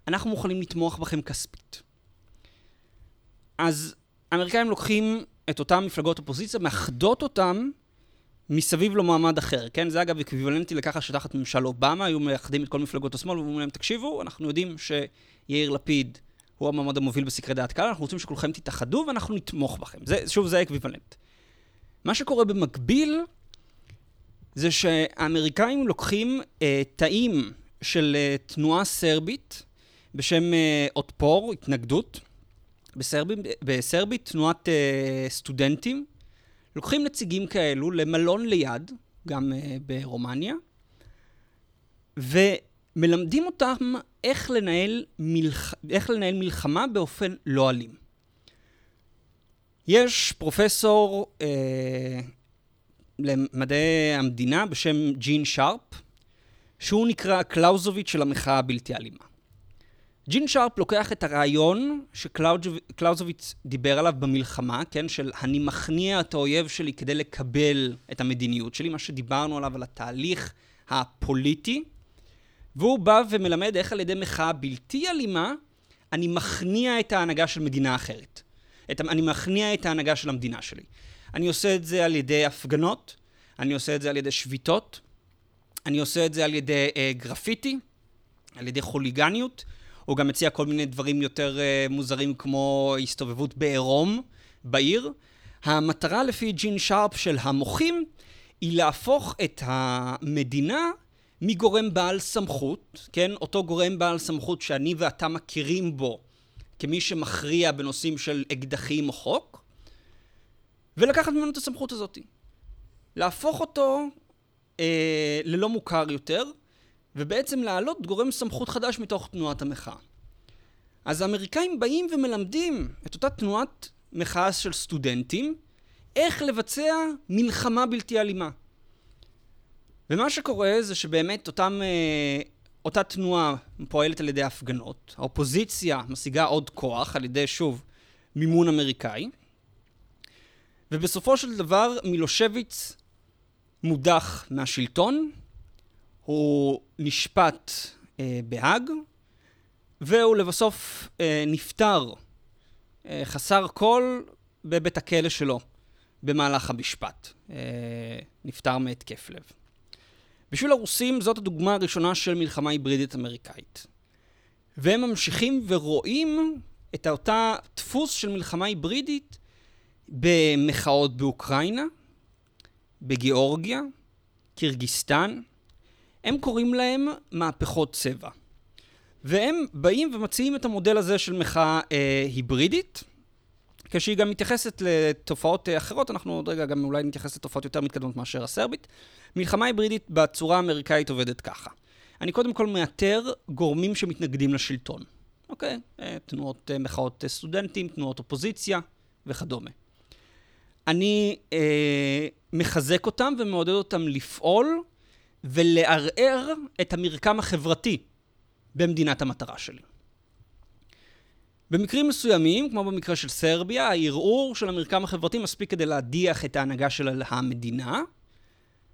אנחנו מוכנים לתמוך בכם כספית. אז האמריקאים לוקחים את אותן מפלגות אופוזיציה, מאחדות אותן מסביב למועמד אחר, כן? זה אגב אקוויוולנטי לככה שתחת ממשל אובמה היו מאחדים את כל מפלגות השמאל ואומרים להם, תקשיבו, אנחנו יודעים שיאיר לפיד הוא המועמד המוביל בסקרי דעת קהל, אנחנו רוצים שכולכם תתאחדו ואנחנו נתמוך בכם. זה, שוב, זה האקוויוולנט. מה שקורה במקביל, זה שהאמריקאים לוקחים אה, תאים של אה, תנועה סרבית בשם אה, אוטפור, התנגדות, בסרבית, בסרבית תנועת אה, סטודנטים, לוקחים נציגים כאלו למלון ליד, גם אה, ברומניה, ומלמדים אותם איך לנהל, מלח... איך לנהל מלחמה באופן לא אלים. יש פרופסור אה, למדעי המדינה בשם ג'ין שרפ, שהוא נקרא קלאוזוביץ' של המחאה הבלתי אלימה. ג'ין שרפ לוקח את הרעיון שקלאוזוביץ דיבר עליו במלחמה, כן, של אני מכניע את האויב שלי כדי לקבל את המדיניות שלי, מה שדיברנו עליו, על התהליך הפוליטי, והוא בא ומלמד איך על ידי מחאה בלתי אלימה, אני מכניע את ההנהגה של מדינה אחרת. את, אני מכניע את ההנהגה של המדינה שלי. אני עושה את זה על ידי הפגנות, אני עושה את זה על ידי שביתות, אני עושה את זה על ידי אה, גרפיטי, על ידי חוליגניות. הוא גם מציע כל מיני דברים יותר uh, מוזרים כמו הסתובבות בעירום בעיר. המטרה לפי ג'ין שרפ של המוחים היא להפוך את המדינה מגורם בעל סמכות, כן? אותו גורם בעל סמכות שאני ואתה מכירים בו כמי שמכריע בנושאים של אקדחים או חוק, ולקחת ממנו את הסמכות הזאת. להפוך אותו אה, ללא מוכר יותר, ובעצם להעלות גורם סמכות חדש מתוך תנועת המחאה. אז האמריקאים באים ומלמדים את אותה תנועת מחאה של סטודנטים איך לבצע מלחמה בלתי אלימה. ומה שקורה זה שבאמת אותם, אה, אותה תנועה פועלת על ידי הפגנות, האופוזיציה משיגה עוד כוח על ידי, שוב, מימון אמריקאי, ובסופו של דבר מילושביץ מודח מהשלטון, הוא נשפט אה, בהאג, והוא לבסוף אה, נפטר אה, חסר כל בבית הכלא שלו במהלך המשפט. אה, נפטר מהתקף לב. בשביל הרוסים זאת הדוגמה הראשונה של מלחמה היברידית אמריקאית. והם ממשיכים ורואים את אותה דפוס של מלחמה היברידית במחאות באוקראינה, בגיאורגיה, קירגיסטן, הם קוראים להם מהפכות צבע. והם באים ומציעים את המודל הזה של מחאה אה, היברידית, כשהיא גם מתייחסת לתופעות אה, אחרות, אנחנו עוד רגע גם אולי נתייחס לתופעות יותר מתקדמות מאשר הסרבית. מלחמה היברידית בצורה האמריקאית עובדת ככה. אני קודם כל מאתר גורמים שמתנגדים לשלטון, אוקיי? אה, תנועות אה, מחאות אה, סטודנטים, תנועות אופוזיציה וכדומה. אני אה, מחזק אותם ומעודד אותם לפעול ולערער את המרקם החברתי במדינת המטרה שלי. במקרים מסוימים, כמו במקרה של סרביה, הערעור של המרקם החברתי מספיק כדי להדיח את ההנהגה של המדינה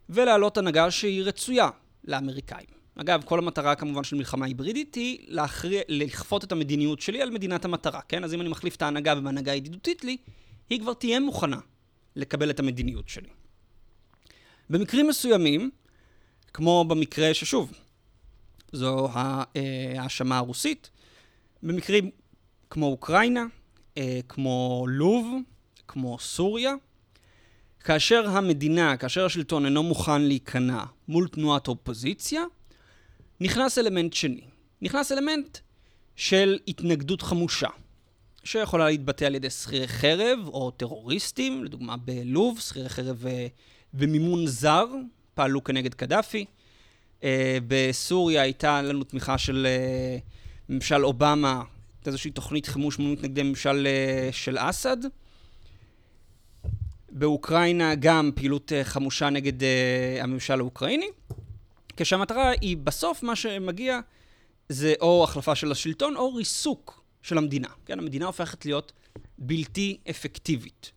ולהעלות הנהגה שהיא רצויה לאמריקאים. אגב, כל המטרה כמובן של מלחמה היברידית היא להכריע, לכפות את המדיניות שלי על מדינת המטרה, כן? אז אם אני מחליף את ההנהגה בהנהגה ידידותית לי, היא כבר תהיה מוכנה לקבל את המדיניות שלי. במקרים מסוימים, כמו במקרה ששוב, זו ההאשמה הרוסית. במקרים כמו אוקראינה, כמו לוב, כמו סוריה, כאשר המדינה, כאשר השלטון אינו מוכן להיכנע מול תנועת אופוזיציה, נכנס אלמנט שני. נכנס אלמנט של התנגדות חמושה, שיכולה להתבטא על ידי שכירי חרב או טרוריסטים, לדוגמה בלוב, שכירי חרב במימון זר פעלו כנגד קדאפי. אה, בסוריה הייתה לנו תמיכה של אה, ממשל אובמה, איזושהי תוכנית חימוש מול מתנגדי ממשל אה, של אסד. באוקראינה גם פעילות חמושה נגד הממשל האוקראיני, כשהמטרה היא בסוף מה שמגיע זה או החלפה של השלטון או ריסוק של המדינה. כן, המדינה הופכת להיות בלתי אפקטיבית.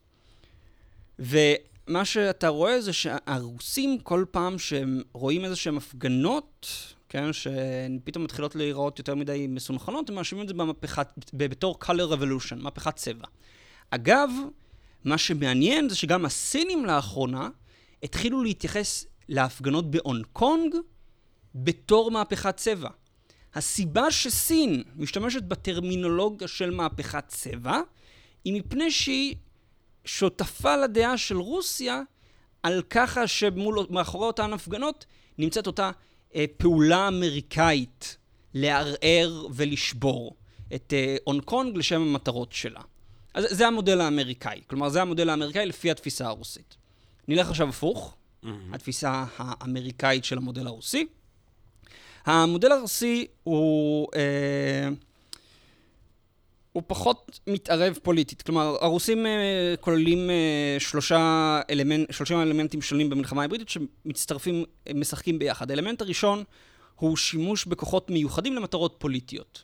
ומה שאתה רואה זה שהרוסים כל פעם שהם רואים איזה שהם הפגנות, כן, שפתאום מתחילות להיראות יותר מדי מסונכנות, הם מאשימים את זה במהפכת, בתור color revolution, מהפכת צבע. אגב, מה שמעניין זה שגם הסינים לאחרונה התחילו להתייחס להפגנות בהונג קונג בתור מהפכת צבע. הסיבה שסין משתמשת בטרמינולוגיה של מהפכת צבע, היא מפני שהיא שותפה לדעה של רוסיה על ככה שמאחורי אותן הפגנות נמצאת אותה אה, פעולה אמריקאית לערער ולשבור את אה, הונג קונג לשם המטרות שלה. אז זה המודל האמריקאי, כלומר זה המודל האמריקאי לפי התפיסה הרוסית. נלך עכשיו הפוך, mm-hmm. התפיסה האמריקאית של המודל הרוסי. המודל הרוסי הוא... אה, הוא פחות מתערב פוליטית. כלומר, הרוסים אה, כוללים אה, שלושה, אלמנט, שלושה אלמנטים שונים במלחמה ההיברידית שמצטרפים, משחקים ביחד. האלמנט הראשון הוא שימוש בכוחות מיוחדים למטרות פוליטיות.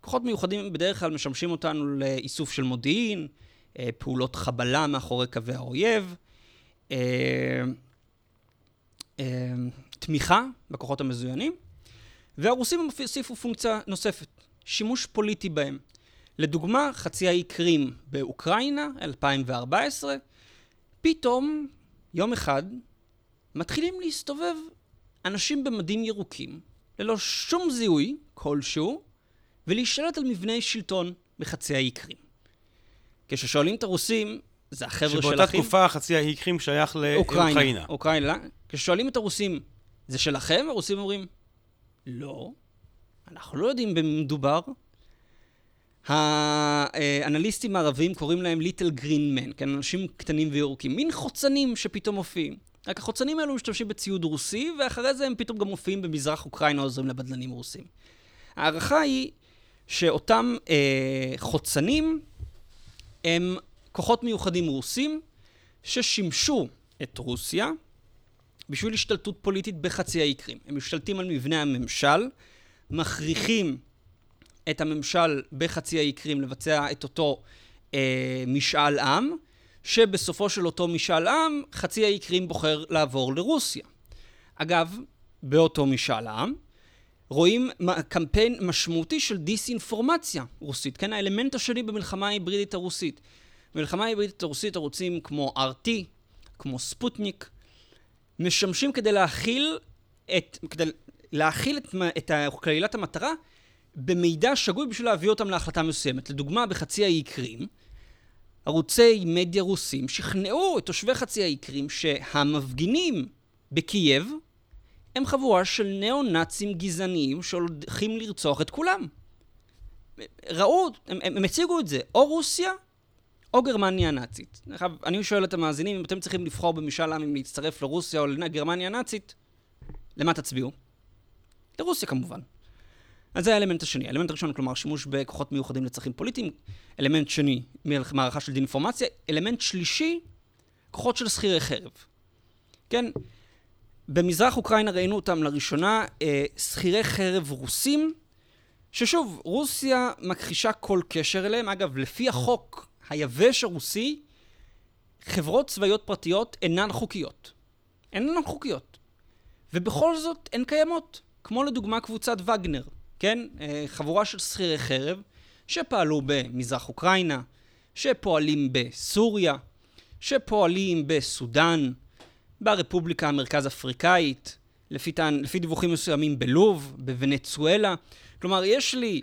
כוחות מיוחדים בדרך כלל משמשים אותנו לאיסוף של מודיעין, אה, פעולות חבלה מאחורי קווי האויב, אה, אה, תמיכה בכוחות המזוינים. והרוסים הוסיפו פונקציה נוספת, שימוש פוליטי בהם. לדוגמה, חצי האי קרים באוקראינה, 2014, פתאום, יום אחד, מתחילים להסתובב אנשים במדים ירוקים, ללא שום זיהוי כלשהו, ולהשתלט על מבני שלטון בחצי האי קרים. כששואלים את הרוסים, זה החבר'ה שלכם... שבאותה תקופה חצי האי קרים שייך לאוקראינה. אוקראינה. כששואלים את הרוסים, זה שלכם? הרוסים אומרים, לא, אנחנו לא יודעים במי מדובר. האנליסטים הערבים קוראים להם ליטל גרין מן, כן, אנשים קטנים וירוקים, מין חוצנים שפתאום מופיעים. רק החוצנים האלו משתמשים בציוד רוסי, ואחרי זה הם פתאום גם מופיעים במזרח אוקראינה עוזרים לבדלנים רוסים. ההערכה היא שאותם אה, חוצנים הם כוחות מיוחדים רוסים ששימשו את רוסיה בשביל השתלטות פוליטית בחצי האי קרים. הם משתלטים על מבנה הממשל, מכריחים את הממשל בחצי האי קרים לבצע את אותו אה, משאל עם, שבסופו של אותו משאל עם, חצי האי קרים בוחר לעבור לרוסיה. אגב, באותו משאל עם, רואים קמפיין משמעותי של דיסאינפורמציה רוסית, כן? האלמנט השני במלחמה ההיברידית הרוסית. במלחמה ההיברידית הרוסית ערוצים כמו RT, כמו ספוטניק, משמשים כדי להכיל את, כדי להכיל את, את קלילת המטרה במידע שגוי בשביל להביא אותם להחלטה מסוימת. לדוגמה, בחצי האי קרים, ערוצי מדיה רוסים שכנעו את תושבי חצי האי קרים שהמפגינים בקייב הם חבורה של ניאו-נאצים גזעניים שהולכים לרצוח את כולם. ראו, הם, הם, הם הציגו את זה, או רוסיה או גרמניה הנאצית. אני שואל את המאזינים, אם אתם צריכים לבחור במשאל עם אם להצטרף לרוסיה או לגרמניה הנאצית, למה תצביעו? לרוסיה כמובן. אז זה האלמנט השני. האלמנט הראשון, כלומר, שימוש בכוחות מיוחדים לצרכים פוליטיים. אלמנט שני, מערכה של דינפורמציה. אלמנט שלישי, כוחות של שכירי חרב. כן? במזרח אוקראינה ראינו אותם לראשונה, אה, שכירי חרב רוסים, ששוב, רוסיה מכחישה כל קשר אליהם. אגב, לפי החוק היבש הרוסי, חברות צבאיות פרטיות אינן חוקיות. אינן חוקיות. ובכל זאת הן קיימות. כמו לדוגמה קבוצת וגנר, כן? אה, חבורה של שכירי חרב שפעלו במזרח אוקראינה, שפועלים בסוריה, שפועלים בסודאן, ברפובליקה המרכז אפריקאית, לפי, טען, לפי דיווחים מסוימים בלוב, בוונצואלה. כלומר, יש לי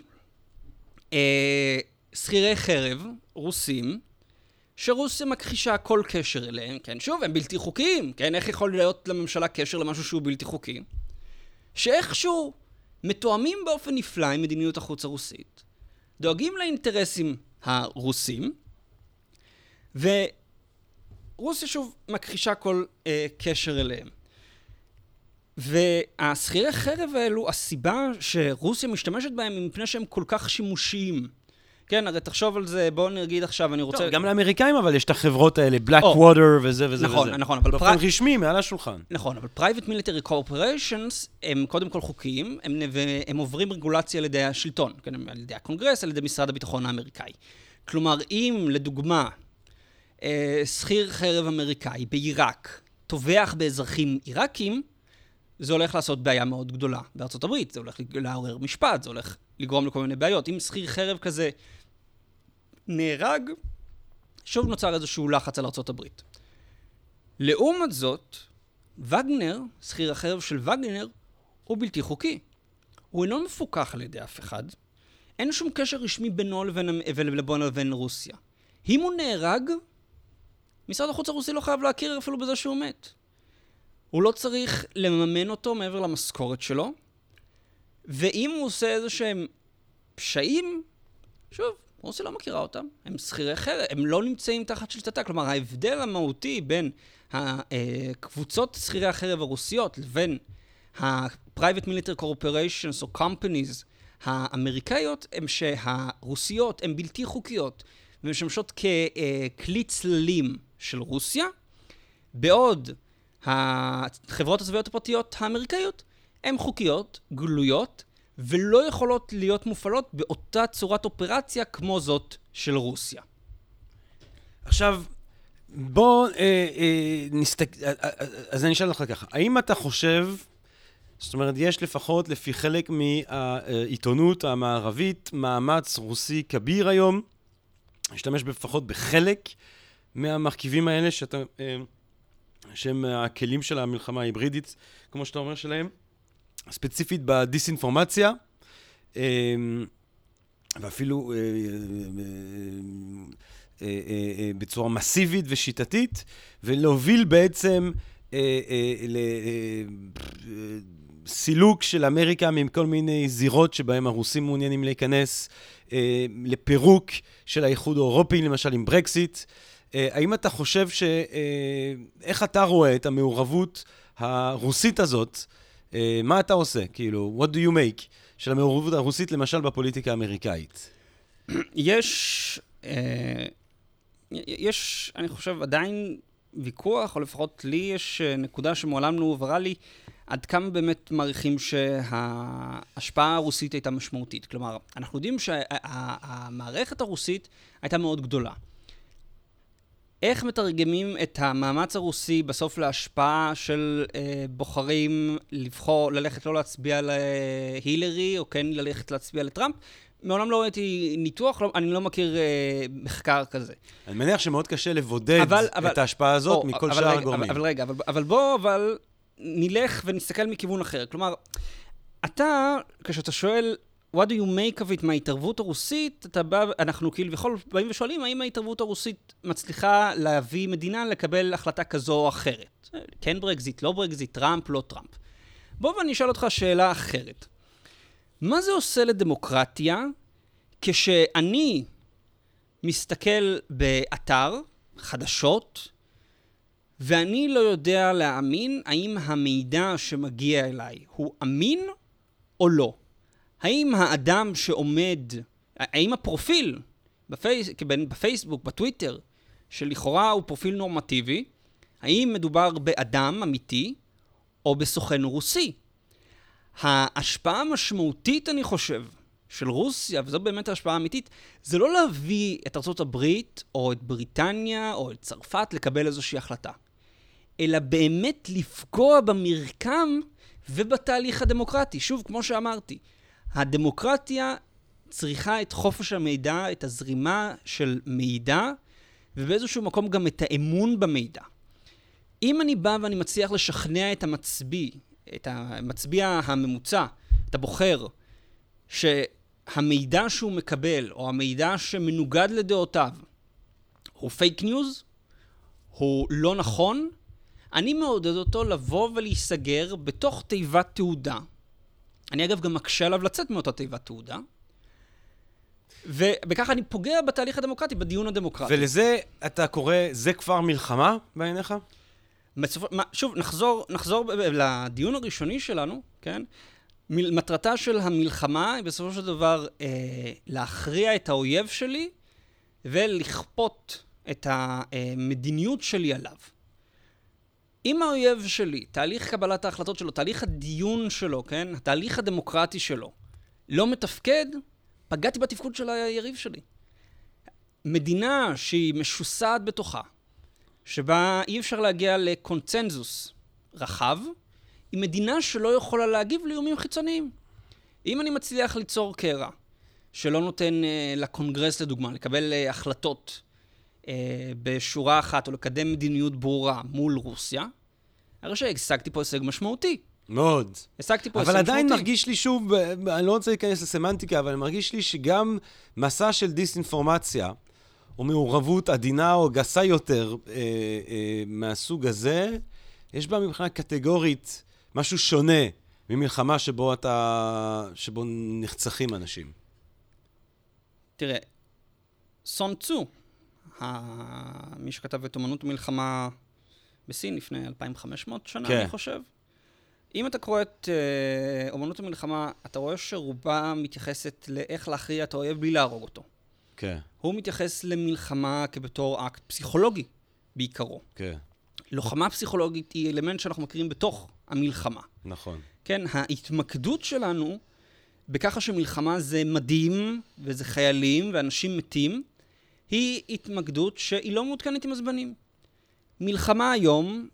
אה, שכירי חרב, רוסים, שרוסיה מכחישה כל קשר אליהם, כן, שוב, הם בלתי חוקיים, כן, איך יכול להיות לממשלה קשר למשהו שהוא בלתי חוקי? שאיכשהו מתואמים באופן נפלא עם מדיניות החוץ הרוסית, דואגים לאינטרסים הרוסים, ורוסיה שוב מכחישה כל אה, קשר אליהם. והשכירי חרב האלו, הסיבה שרוסיה משתמשת בהם היא מפני שהם כל כך שימושיים. כן, הרי תחשוב על זה, בואו נגיד עכשיו, אני רוצה... טוב, גם לאמריקאים אבל יש את החברות האלה, Blackwater וזה וזה נכון, וזה. נכון, אבל באופן פרט- רשמי, מעל השולחן. נכון, אבל private military corporations הם קודם כל חוקיים, הם, והם עוברים רגולציה על ידי השלטון, כן, הם על ידי הקונגרס, על ידי משרד הביטחון האמריקאי. כלומר, אם לדוגמה אה, שכיר חרב אמריקאי בעיראק טובח באזרחים עיראקים, זה הולך לעשות בעיה מאוד גדולה בארצות הברית, זה הולך לעורר משפט, זה הולך לגרום לכל מיני בעיות. אם שכיר חרב כזה נהרג, שוב נוצר איזשהו לחץ על הברית. לעומת זאת, וגנר, שכיר החרב של וגנר, הוא בלתי חוקי. הוא אינו מפוקח על ידי אף אחד. אין שום קשר רשמי בינו לבין, בינו לבין רוסיה. אם הוא נהרג, משרד החוץ הרוסי לא חייב להכיר אפילו בזה שהוא מת. הוא לא צריך לממן אותו מעבר למשכורת שלו, ואם הוא עושה איזה שהם פשעים, שוב, רוסיה לא מכירה אותם, הם שכירי חרב, הם לא נמצאים תחת שליטתה. כלומר, ההבדל המהותי בין הקבוצות שכירי החרב הרוסיות לבין ה-Private Military Corporations או Companies האמריקאיות, הם שהרוסיות הן בלתי חוקיות ומשמשות ככלי צללים של רוסיה, בעוד החברות הצבאיות הפרטיות האמריקאיות הן חוקיות, גלויות, ולא יכולות להיות מופעלות באותה צורת אופרציה כמו זאת של רוסיה. עכשיו, בוא אה, אה, נסתכל... אה, אה, אז אני אשאל אותך ככה, האם אתה חושב, זאת אומרת, יש לפחות לפי חלק מהעיתונות המערבית מאמץ רוסי כביר היום, להשתמש לפחות בחלק מהמרכיבים האלה שאתה... אה, שהם הכלים של המלחמה ההיברידית, כמו שאתה אומר שלהם, ספציפית בדיסאינפורמציה, אה, ואפילו אה, אה, אה, בצורה מסיבית ושיטתית, ולהוביל בעצם לסילוק של אמריקה מכל מיני זירות שבהם הרוסים מעוניינים להיכנס, לפירוק של האיחוד האירופי, למשל עם ברקסיט. האם אתה חושב ש... איך אתה רואה את המעורבות הרוסית הזאת? מה אתה עושה? כאילו, what do you make של המעורבות הרוסית, למשל, בפוליטיקה האמריקאית? יש... יש, אני חושב, עדיין ויכוח, או לפחות לי יש נקודה שמעולם לא הובהרה לי, עד כמה באמת מעריכים שההשפעה הרוסית הייתה משמעותית. כלומר, אנחנו יודעים שהמערכת הרוסית הייתה מאוד גדולה. איך מתרגמים את המאמץ הרוסי בסוף להשפעה של אה, בוחרים לבחור, ללכת לא להצביע להילרי, או כן ללכת להצביע לטראמפ? מעולם לא ראיתי ניתוח, לא, אני לא מכיר אה, מחקר כזה. אני מניח שמאוד קשה לבודד אבל, אבל, את ההשפעה הזאת או, מכל שאר הגורמים. אבל, אבל רגע, אבל, אבל בוא, אבל נלך ונסתכל מכיוון אחר. כלומר, אתה, כשאתה שואל, what do you make of it מההתערבות הרוסית, אתה בא, אנחנו כאילו בכל באים ושואלים, האם ההתערבות הרוסית מצליחה להביא מדינה לקבל החלטה כזו או אחרת? כן ברקזיט, לא ברקזיט, טראמפ, לא טראמפ. בוא ואני אשאל אותך שאלה אחרת. מה זה עושה לדמוקרטיה כשאני מסתכל באתר, חדשות, ואני לא יודע להאמין האם המידע שמגיע אליי הוא אמין או לא? האם האדם שעומד, האם הפרופיל בפייס, בפייסבוק, בטוויטר, שלכאורה הוא פרופיל נורמטיבי, האם מדובר באדם אמיתי או בסוכן רוסי? ההשפעה המשמעותית, אני חושב, של רוסיה, וזו באמת ההשפעה האמיתית, זה לא להביא את הברית, או את בריטניה, או את צרפת, לקבל איזושהי החלטה, אלא באמת לפגוע במרקם ובתהליך הדמוקרטי. שוב, כמו שאמרתי, הדמוקרטיה צריכה את חופש המידע, את הזרימה של מידע, ובאיזשהו מקום גם את האמון במידע. אם אני בא ואני מצליח לשכנע את המצביא את המצביע הממוצע, את הבוחר, שהמידע שהוא מקבל, או המידע שמנוגד לדעותיו, הוא פייק ניוז, הוא לא נכון, אני מעודד אותו לבוא ולהיסגר בתוך תיבת תהודה. אני אגב גם מקשה עליו לצאת מאותה תיבת תהודה. ובככה אני פוגע בתהליך הדמוקרטי, בדיון הדמוקרטי. ולזה אתה קורא, זה כבר מלחמה בעיניך? בסופ... מה, שוב, נחזור, נחזור לדיון הראשוני שלנו, כן? מטרתה של המלחמה היא בסופו של דבר אה, להכריע את האויב שלי ולכפות את המדיניות שלי עליו. אם האויב שלי, תהליך קבלת ההחלטות שלו, תהליך הדיון שלו, כן? התהליך הדמוקרטי שלו, לא מתפקד, פגעתי בתפקוד של היריב שלי. מדינה שהיא משוסעת בתוכה, שבה אי אפשר להגיע לקונצנזוס רחב, היא מדינה שלא יכולה להגיב לאיומים חיצוניים. אם אני מצליח ליצור קרע שלא נותן אה, לקונגרס, לדוגמה, לקבל אה, החלטות בשורה אחת או לקדם מדיניות ברורה מול רוסיה, הרי שהשגתי פה הישג משמעותי. מאוד. השגתי פה הישג אבל משמעותי. עדיין מרגיש לי שוב, ב- אני לא רוצה להיכנס לסמנטיקה, אבל מרגיש לי שגם מסע של דיסאינפורמציה, או מעורבות עדינה או גסה יותר אה, אה, מהסוג הזה, יש בה מבחינה קטגורית משהו שונה ממלחמה שבו אתה... שבו נחצחים אנשים. תראה, סון צו, ה- מי שכתב את אומנות המלחמה בסין לפני 2,500 שנה, כן. אני חושב. אם אתה קורא את אה, אומנות המלחמה, אתה רואה שרובה מתייחסת לאיך להכריע את האויב בלי להרוג אותו. כן, הוא מתייחס למלחמה כבתור אקט פסיכולוגי, בעיקרו. כן, לוחמה פסיכולוגית היא אלמנט שאנחנו מכירים בתוך המלחמה. נכון. כן, ההתמקדות שלנו בככה שמלחמה זה מדהים, וזה חיילים, ואנשים מתים, היא התמקדות שהיא לא מעודכנת עם הזמנים. מלחמה היום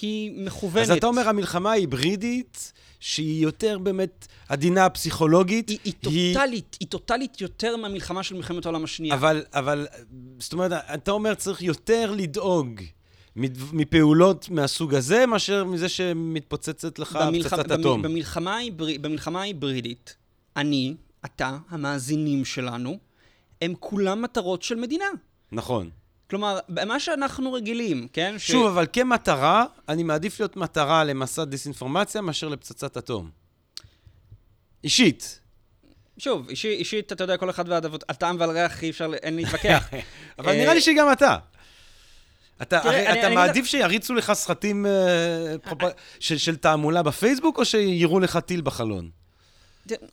היא מכוונת. אז אתה אומר, המלחמה ההיברידית, שהיא יותר באמת עדינה פסיכולוגית, היא, היא טוטאלית, היא טוטאלית יותר מהמלחמה של מלחמת העולם השנייה. אבל, אבל, זאת אומרת, אתה אומר צריך יותר לדאוג מפעולות מהסוג הזה, מאשר מזה שמתפוצצת לך במלח- פצצת אטום. במלחמה, ההיבר... במלחמה ההיברידית, אני, אתה, המאזינים שלנו, הם כולם מטרות של מדינה. נכון. כלומר, מה שאנחנו רגילים, כן? ש- שוב, אבל כמטרה, אני מעדיף להיות מטרה למסע דיסאינפורמציה מאשר לפצצת אטום. אישית. שוב, אישי, אישית, אתה יודע, כל אחד והדבות, על טעם ועל ריח אי אפשר, אין להתווכח. אבל אה, נראה לי שגם אתה. אתה, תראה, הרי אני- אתה אני מעדיף שיריצו לך סרטים פרופ- של, של תעמולה בפייסבוק, או שיראו לך טיל בחלון?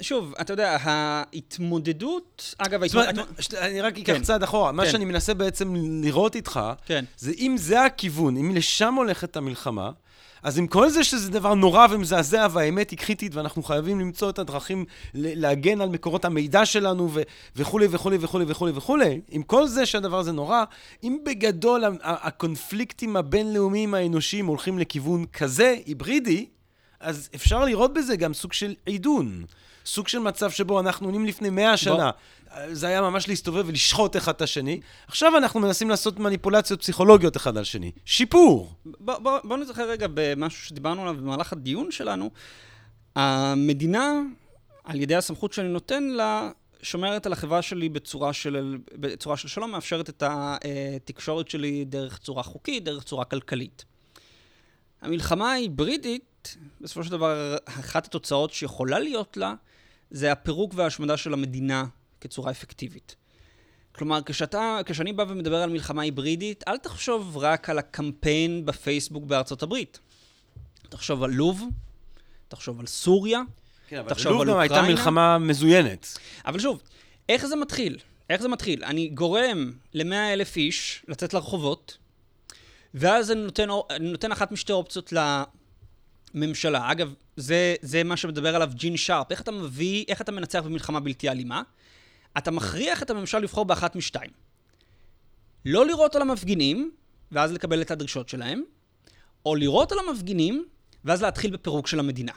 שוב, אתה יודע, ההתמודדות, אגב, ההתמודדות... אני רק אקח כן. צעד אחורה. מה כן. שאני מנסה בעצם לראות איתך, כן. זה אם זה הכיוון, אם לשם הולכת המלחמה, אז עם כל זה שזה דבר נורא ומזעזע והאמת היא קריטית ואנחנו חייבים למצוא את הדרכים להגן על מקורות המידע שלנו ו- וכולי וכולי וכולי וכולי וכולי, עם כל זה שהדבר הזה נורא, אם בגדול הקונפליקטים הבינלאומיים האנושיים הולכים לכיוון כזה, היברידי, אז אפשר לראות בזה גם סוג של עידון. סוג של מצב שבו אנחנו עונים לפני מאה שנה. זה היה ממש להסתובב ולשחוט אחד את השני. עכשיו אנחנו מנסים לעשות מניפולציות פסיכולוגיות אחד על שני. שיפור. בוא, בוא, בוא נזכר רגע במשהו שדיברנו עליו במהלך הדיון שלנו. המדינה, על ידי הסמכות שאני נותן לה, שומרת על החברה שלי בצורה של, בצורה של שלום, מאפשרת את התקשורת שלי דרך צורה חוקית, דרך צורה כלכלית. המלחמה ההיברידית, בסופו של דבר, אחת התוצאות שיכולה להיות לה, זה הפירוק וההשמדה של המדינה כצורה אפקטיבית. כלומר, כשאתה, כשאני בא ומדבר על מלחמה היברידית, אל תחשוב רק על הקמפיין בפייסבוק בארצות הברית. תחשוב על לוב, תחשוב על סוריה, כן, אבל תחשוב לוב על גם הייתה אוקראינה. מלחמה מזוינת. אבל שוב, איך זה מתחיל? איך זה מתחיל? אני גורם ל-100 אלף איש לצאת לרחובות, ואז אני נותן, נותן אחת משתי אופציות לממשלה. אגב, זה, זה מה שמדבר עליו ג'ין שרפ. איך אתה מביא, איך אתה מנצח במלחמה בלתי אלימה? אתה מכריח את הממשלה לבחור באחת משתיים. לא לירות על המפגינים, ואז לקבל את הדרישות שלהם, או לירות על המפגינים, ואז להתחיל בפירוק של המדינה.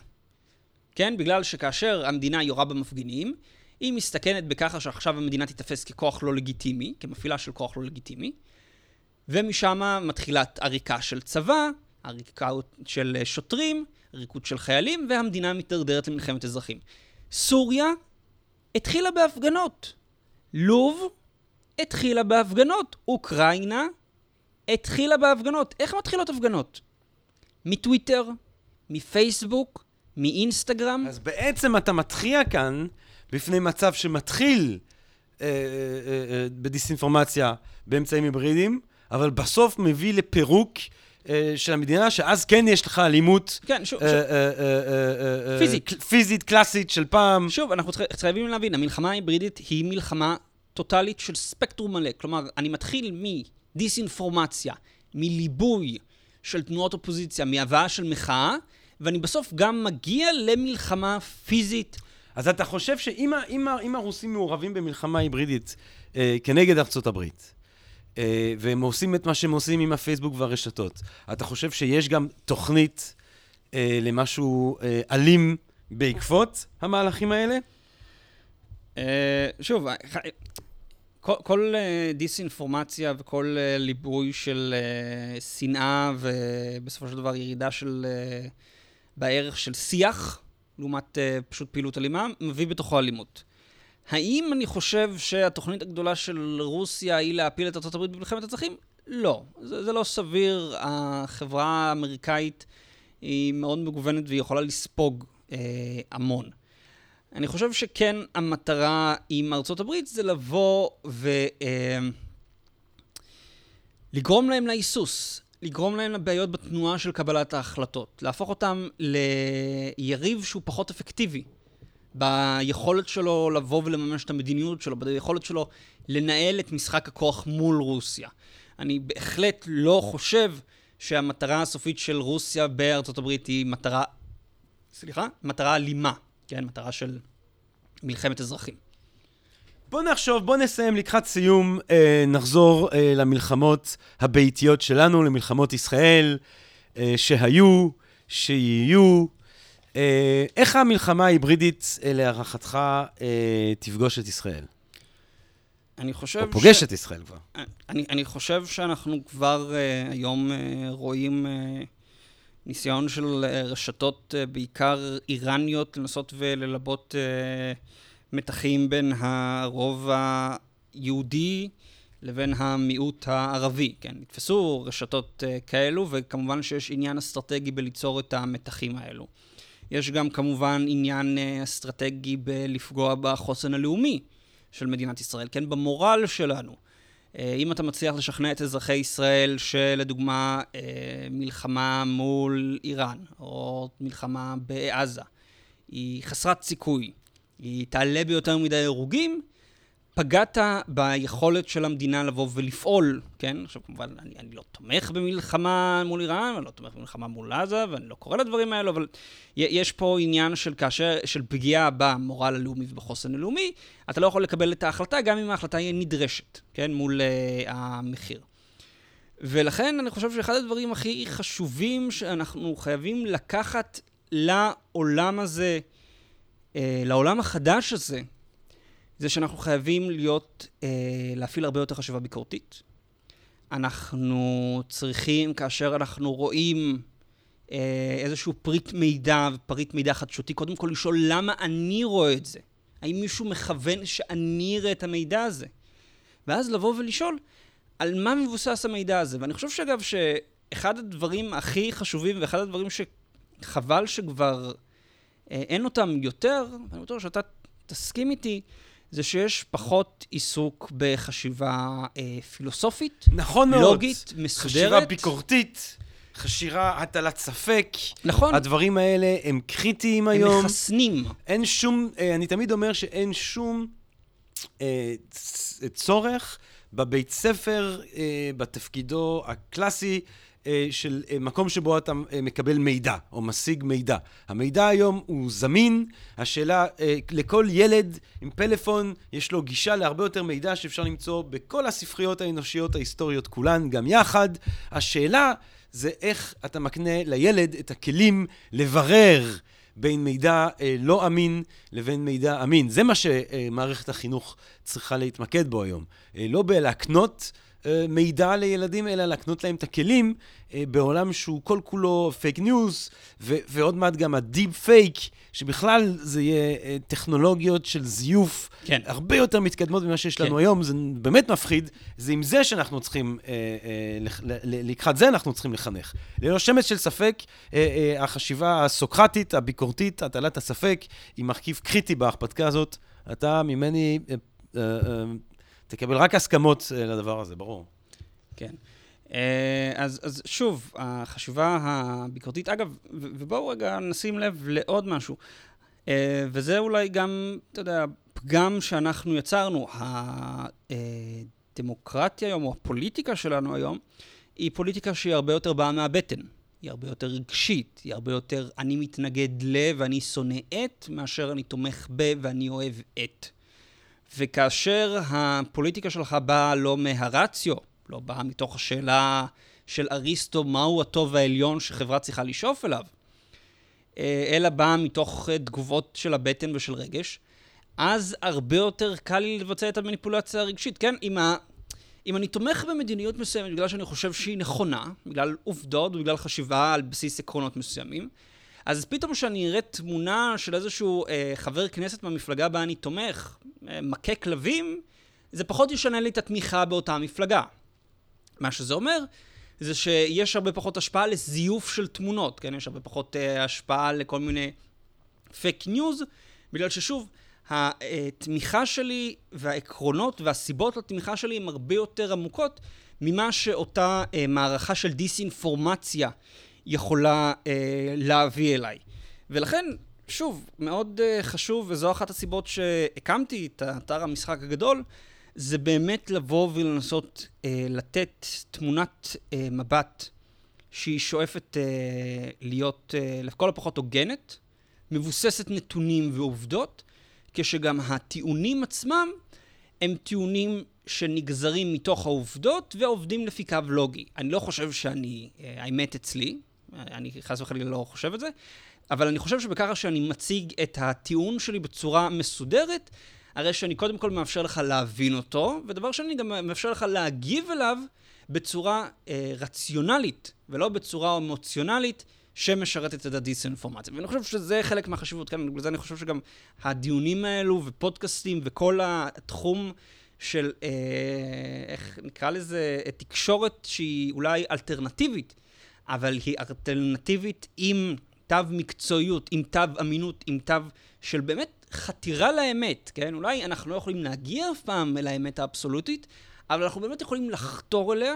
כן? בגלל שכאשר המדינה יורה במפגינים, היא מסתכנת בככה שעכשיו המדינה תיתפס ככוח לא לגיטימי, כמפעילה של כוח לא לגיטימי, ומשם מתחילה עריקה של צבא, עריקה של שוטרים, ריקוד של חיילים, והמדינה מתדרדרת למלחמת אזרחים. סוריה התחילה בהפגנות. לוב התחילה בהפגנות. אוקראינה התחילה בהפגנות. איך מתחילות הפגנות? מטוויטר, מפייסבוק, מאינסטגרם. אז בעצם אתה מתחיע כאן בפני מצב שמתחיל אה, אה, אה, בדיסאינפורמציה באמצעים היברידיים, אבל בסוף מביא לפירוק אה, של המדינה, שאז כן יש לך אלימות כן, שוב, אה, שוב, אה, אה, אה, פיזית. קל- פיזית, קלאסית של פעם. שוב, אנחנו חייבים להבין, המלחמה ההיברידית היא מלחמה טוטאלית של ספקטרום מלא. כלומר, אני מתחיל מדיסאינפורמציה, מליבוי של תנועות אופוזיציה, מהבאה של מחאה, ואני בסוף גם מגיע למלחמה פיזית. אז אתה חושב שאם הרוסים מעורבים במלחמה היברידית אה, כנגד ארצות הברית, אה, והם עושים את מה שהם עושים עם הפייסבוק והרשתות, אתה חושב שיש גם תוכנית אה, למשהו אה, אלים בעקבות המהלכים האלה? אה, שוב, אה, כל, כל אה, דיסאינפורמציה וכל אה, ליבוי של אה, שנאה ובסופו של דבר ירידה של... אה, בערך של שיח, לעומת אה, פשוט פעילות אלימה, מביא בתוכו אלימות. האם אני חושב שהתוכנית הגדולה של רוסיה היא להפיל את ארה"ב במלחמת הצרכים? לא. זה, זה לא סביר. החברה האמריקאית היא מאוד מגוונת והיא יכולה לספוג אה, המון. אני חושב שכן המטרה עם ארצות זה לבוא ו... אה, לגרום להם להיסוס, לגרום להם לבעיות בתנועה של קבלת ההחלטות, להפוך אותם ליריב שהוא פחות אפקטיבי ביכולת שלו לבוא ולממש את המדיניות שלו, ביכולת שלו לנהל את משחק הכוח מול רוסיה. אני בהחלט לא חושב שהמטרה הסופית של רוסיה בארצות הברית היא מטרה, סליחה? מטרה אלימה, כן? מטרה של מלחמת אזרחים. בוא נחשוב, בוא נסיים לקראת סיום, אה, נחזור אה, למלחמות הביתיות שלנו, למלחמות ישראל, אה, שהיו, שיהיו. אה, איך המלחמה ההיברידית, אה, להערכתך, אה, תפגוש את ישראל? אני חושב או פוגש את ישראל כבר. אני, אני חושב שאנחנו כבר uh, היום uh, רואים uh, ניסיון של uh, רשתות, uh, בעיקר איראניות, לנסות וללבות uh, מתחים בין הרוב היהודי לבין המיעוט הערבי. כן, נתפסו רשתות uh, כאלו, וכמובן שיש עניין אסטרטגי בליצור את המתחים האלו. יש גם כמובן עניין uh, אסטרטגי בלפגוע בחוסן הלאומי של מדינת ישראל, כן, במורל שלנו. אה, אם אתה מצליח לשכנע את אזרחי ישראל שלדוגמה אה, מלחמה מול איראן, או מלחמה בעזה, היא חסרת סיכוי, היא תעלה ביותר מדי הרוגים, פגעת ביכולת של המדינה לבוא ולפעול, כן? עכשיו, כמובן, אני, אני לא תומך במלחמה מול איראן, אני לא תומך במלחמה מול עזה, ואני לא קורא לדברים האלו, אבל יש פה עניין של כאשר, של פגיעה במורל הלאומי ובחוסן הלאומי, אתה לא יכול לקבל את ההחלטה, גם אם ההחלטה היא נדרשת, כן? מול uh, המחיר. ולכן אני חושב שאחד הדברים הכי חשובים שאנחנו חייבים לקחת לעולם הזה, uh, לעולם החדש הזה, זה שאנחנו חייבים להיות, אה, להפעיל הרבה יותר חשיבה ביקורתית. אנחנו צריכים, כאשר אנחנו רואים אה, איזשהו פריט מידע ופריט מידע חדשותי, קודם כל לשאול למה אני רואה את זה. האם מישהו מכוון שאני אראה את המידע הזה? ואז לבוא ולשאול על מה מבוסס המידע הזה. ואני חושב שאגב שאחד הדברים הכי חשובים ואחד הדברים שחבל שכבר אה, אין אותם יותר, ואני בטוח שאתה תסכים איתי, זה שיש פחות עיסוק בחשיבה אה, פילוסופית, נכון מאוד. לוגית, מסודרת. חשיבה ביקורתית, חשיבה הטלת ספק. נכון. הדברים האלה הם קריטיים הם היום. מחסנים. אין שום, אה, אני תמיד אומר שאין שום אה, צורך בבית ספר, אה, בתפקידו הקלאסי, אה, של אה, מקום שבו אתה אה, מקבל מידע, או משיג מידע. המידע היום הוא זמין, השאלה, אה, לכל ילד עם פלאפון יש לו גישה להרבה יותר מידע שאפשר למצוא בכל הספריות האנושיות ההיסטוריות כולן, גם יחד. השאלה זה איך אתה מקנה לילד את הכלים לברר בין מידע אה, לא אמין לבין מידע אמין. זה מה שמערכת החינוך צריכה להתמקד בו היום. אה, לא בלהקנות אה, מידע לילדים, אלא להקנות להם את הכלים אה, בעולם שהוא כל כולו פייק ניוז, ועוד מעט גם ה deep fake, שבכלל זה יהיה אה, טכנולוגיות של זיוף כן. הרבה יותר מתקדמות ממה שיש לנו כן. היום, זה באמת מפחיד. זה עם זה שאנחנו צריכים, אה, אה, לקחת זה אנחנו צריכים לחנך. ללא שמץ של ספק, אה, אה, החשיבה הסוקרטית, הביקורתית, הטלת הספק, היא מרכיב קריטי בהרפתקה הזאת. אתה ממני אה, אה, אה, תקבל רק הסכמות אה, לדבר הזה, ברור. כן. אה, אז, אז שוב, החשיבה הביקורתית, אגב, ובואו רגע נשים לב לעוד משהו, אה, וזה אולי גם, אתה יודע, פגם שאנחנו יצרנו. הדמוקרטיה היום, או הפוליטיקה שלנו היום, היא פוליטיקה שהיא הרבה יותר באה מהבטן. היא הרבה יותר רגשית, היא הרבה יותר אני מתנגד ל ואני שונא את, מאשר אני תומך ב ואני אוהב את. וכאשר הפוליטיקה שלך באה לא מהרציו, לא באה מתוך השאלה של אריסטו מהו הטוב העליון שחברה צריכה לשאוף אליו, אה, אלא באה מתוך אה, תגובות של הבטן ושל רגש, אז הרבה יותר קל לי לבצע את המניפולציה הרגשית. כן, אם, ה... אם אני תומך במדיניות מסוימת בגלל שאני חושב שהיא נכונה, בגלל עובדות ובגלל חשיבה על בסיס עקרונות מסוימים, אז פתאום כשאני אראה תמונה של איזשהו אה, חבר כנסת מהמפלגה בה אני תומך, אה, מכה כלבים, זה פחות ישנה לי את התמיכה באותה מפלגה. מה שזה אומר, זה שיש הרבה פחות השפעה לזיוף של תמונות, כן? יש הרבה פחות אה, השפעה לכל מיני פייק ניוז, בגלל ששוב, התמיכה שלי והעקרונות והסיבות לתמיכה שלי הן הרבה יותר עמוקות ממה שאותה אה, מערכה של דיסאינפורמציה יכולה אה, להביא אליי. ולכן, שוב, מאוד uh, חשוב, וזו אחת הסיבות שהקמתי את אתר המשחק הגדול, זה באמת לבוא ולנסות uh, לתת תמונת uh, מבט שהיא שואפת uh, להיות uh, לכל הפחות הוגנת, מבוססת נתונים ועובדות, כשגם הטיעונים עצמם הם טיעונים שנגזרים מתוך העובדות ועובדים לפי קו לוגי. אני לא חושב שאני, uh, האמת אצלי, אני חס וחלילה לא חושב את זה, אבל אני חושב שבככה שאני מציג את הטיעון שלי בצורה מסודרת, הרי שאני קודם כל מאפשר לך להבין אותו, ודבר שני, גם מאפשר לך להגיב אליו בצורה אה, רציונלית, ולא בצורה אמוציונלית, שמשרתת את הדיסאינפורמציה. ואני חושב שזה חלק מהחשיבות, כן, בגלל זה אני חושב שגם הדיונים האלו, ופודקאסטים, וכל התחום של, אה, איך נקרא לזה, תקשורת שהיא אולי אלטרנטיבית, אבל היא אלטרנטיבית עם תו מקצועיות, עם תו אמינות, עם תו של באמת חתירה לאמת, כן? אולי אנחנו לא יכולים להגיע אף פעם אל האמת האבסולוטית, אבל אנחנו באמת יכולים לחתור אליה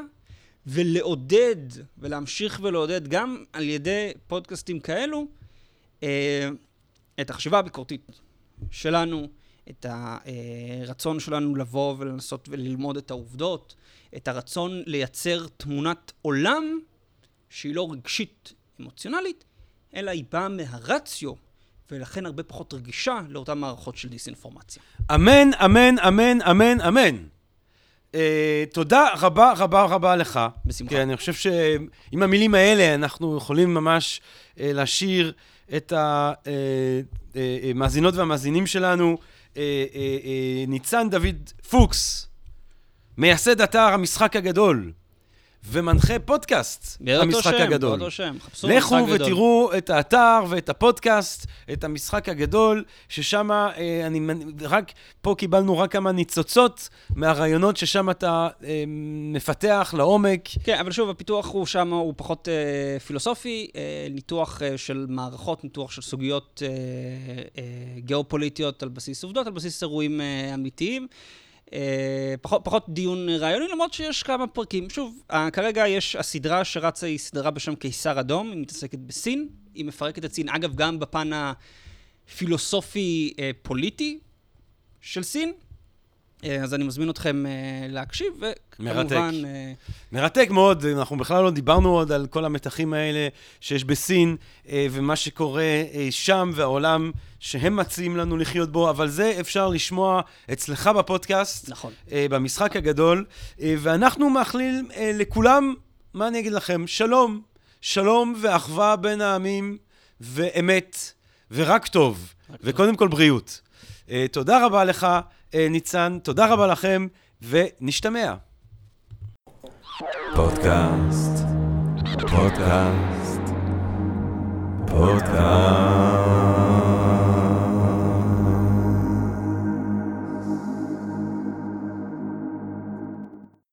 ולעודד, ולהמשיך ולעודד גם על ידי פודקאסטים כאלו, אה, את החשיבה הביקורתית שלנו, את הרצון שלנו לבוא ולנסות וללמוד את העובדות, את הרצון לייצר תמונת עולם שהיא לא רגשית אמוציונלית, אלא היא באה מהרציו, ולכן הרבה פחות רגישה לאותן מערכות של דיסאינפורמציה. אמן, אמן, אמן, אמן, אמן. Uh, תודה רבה רבה רבה לך. בשמחה. כי אני חושב שעם המילים האלה אנחנו יכולים ממש uh, להשאיר את המאזינות uh, והמאזינים שלנו. Uh, uh, uh, ניצן דוד פוקס, מייסד אתר המשחק הגדול. ומנחה פודקאסט, המשחק שם, הגדול. באותו שם, חפשו לכו ותראו את האתר ואת הפודקאסט, את המשחק הגדול, ששם, אה, אני, רק, פה קיבלנו רק כמה ניצוצות מהרעיונות ששם אתה אה, מפתח לעומק. כן, אבל שוב, הפיתוח הוא שם, הוא פחות אה, פילוסופי, אה, ניתוח אה, של מערכות, ניתוח של סוגיות אה, אה, גיאופוליטיות על בסיס עובדות, על בסיס אירועים אה, אמיתיים. אה, פחות, פחות דיון רעיוני, למרות שיש כמה פרקים. שוב, uh, כרגע יש, הסדרה שרצה היא סדרה בשם קיסר אדום, היא מתעסקת בסין, היא מפרקת את סין, אגב, גם בפן הפילוסופי-פוליטי אה, של סין. אה, אז אני מזמין אתכם uh, להקשיב, וכמובן... מרתק. Uh... מרתק מאוד, אנחנו בכלל לא דיברנו עוד על כל המתחים האלה שיש בסין, ומה שקורה שם והעולם שהם מציעים לנו לחיות בו, אבל זה אפשר לשמוע אצלך בפודקאסט, נכון. במשחק הגדול, ואנחנו מאחלים לכולם, מה אני אגיד לכם? שלום, שלום ואחווה בין העמים, ואמת, ורק טוב, וקודם כל בריאות. תודה רבה לך. ניצן, תודה רבה לכם, ונשתמע. פודקאסט, פודקאסט, פודקאסט.